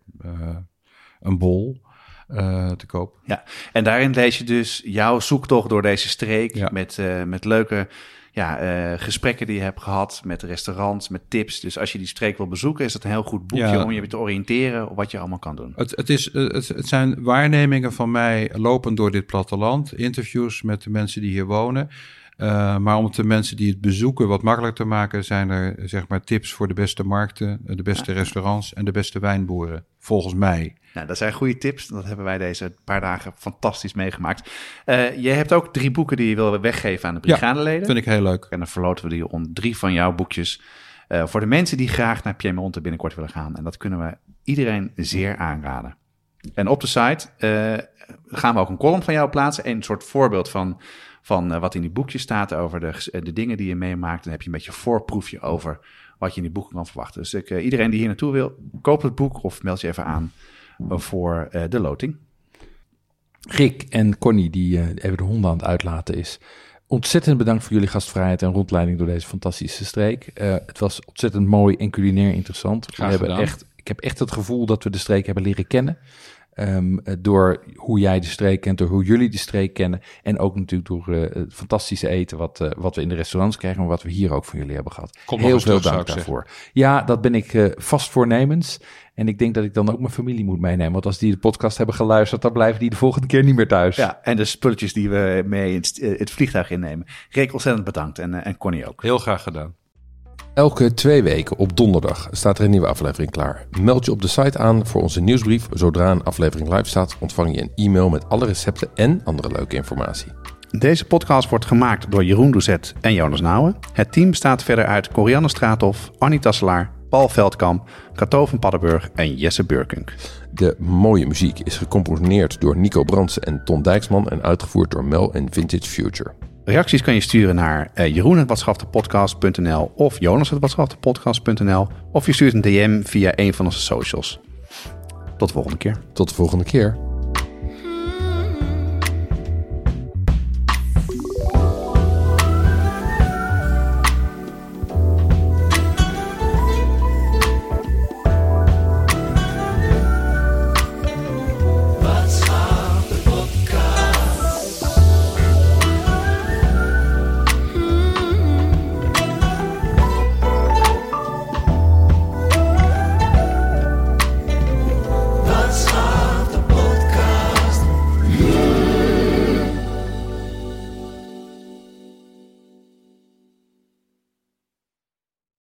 een bol eh, te koop. Ja, en daarin lees je dus jouw zoektocht door deze streek Ja. met, eh, met leuke ja, eh, gesprekken die je hebt gehad met restaurants, met tips. Dus als je die streek wil bezoeken, is dat een heel goed boekje Ja. om je te oriënteren op wat je allemaal kan doen. Het, het, is, het, het zijn waarnemingen van mij lopend door dit platteland. Interviews met de mensen die hier wonen. Maar om het de mensen die het bezoeken wat makkelijker te maken, zijn er zeg maar tips voor de beste markten, de beste restaurants en de beste wijnboeren. Volgens mij. Nou, dat zijn goede tips. Dat hebben wij deze paar dagen fantastisch meegemaakt. Eh, je hebt ook drie boeken die je wil weggeven aan de brigadeleden. Vind ik heel leuk. En dan verloten we die om drie van jouw boekjes. eh, voor de mensen die graag naar Piemonte binnenkort willen gaan. En dat kunnen we iedereen zeer aanraden. En op de site eh, gaan we ook een column van jou plaatsen. Een soort voorbeeld van, van wat in die boekjes staat over de, de dingen die je meemaakt. Dan heb je een beetje een voorproefje over wat je in die boeken kan verwachten. Dus ik, eh, iedereen die hier naartoe wil, koop het boek of meld je even aan eh, voor eh, de loting. Rick en Connie, die eh, even de honden aan het uitlaten is. Ontzettend bedankt voor jullie gastvrijheid en rondleiding door deze fantastische streek. Eh, het was ontzettend mooi en culinair interessant. Graag we hebben gedaan. echt, ik heb echt het gevoel dat we de streek hebben leren kennen. Ehm, eh, door hoe jij de streek kent, door hoe jullie de streek kennen. En ook natuurlijk door eh, het fantastische eten wat, eh, wat we in de restaurants krijgen. Maar wat we hier ook van jullie hebben gehad. Heel veel terug, dank daarvoor. Ja, dat ben ik vast voornemens. En ik denk dat ik dan ook mijn familie moet meenemen. Want als die de podcast hebben geluisterd, dan blijven die de volgende keer niet meer thuis. Ja, en de spulletjes die we mee in het, het vliegtuig innemen. Rick, ontzettend bedankt. En, en Connie ook. Heel graag gedaan. Elke twee weken op donderdag staat er een nieuwe aflevering klaar. Meld je op de site aan voor onze nieuwsbrief. Zodra een aflevering live staat, ontvang je een e-mail met alle recepten en andere leuke informatie. Deze podcast wordt gemaakt door Jeroen Doezet en Jonas Nouwen. Het team bestaat verder uit Corianne Straathof, Annie Tasselaar, Paul Veldkamp, Cato van Paddenburg en Jesse Burkunk. De mooie muziek is gecomponeerd door Nico Brandsen en Ton Dijksman en uitgevoerd door Mel en Vintage Future. Reacties kan je sturen naar uh, jeroen.watschaftepodcast.nl of jonas.watschaftepodcast.nl of je stuurt een DM via een van onze socials. Tot de volgende keer. Tot de volgende keer.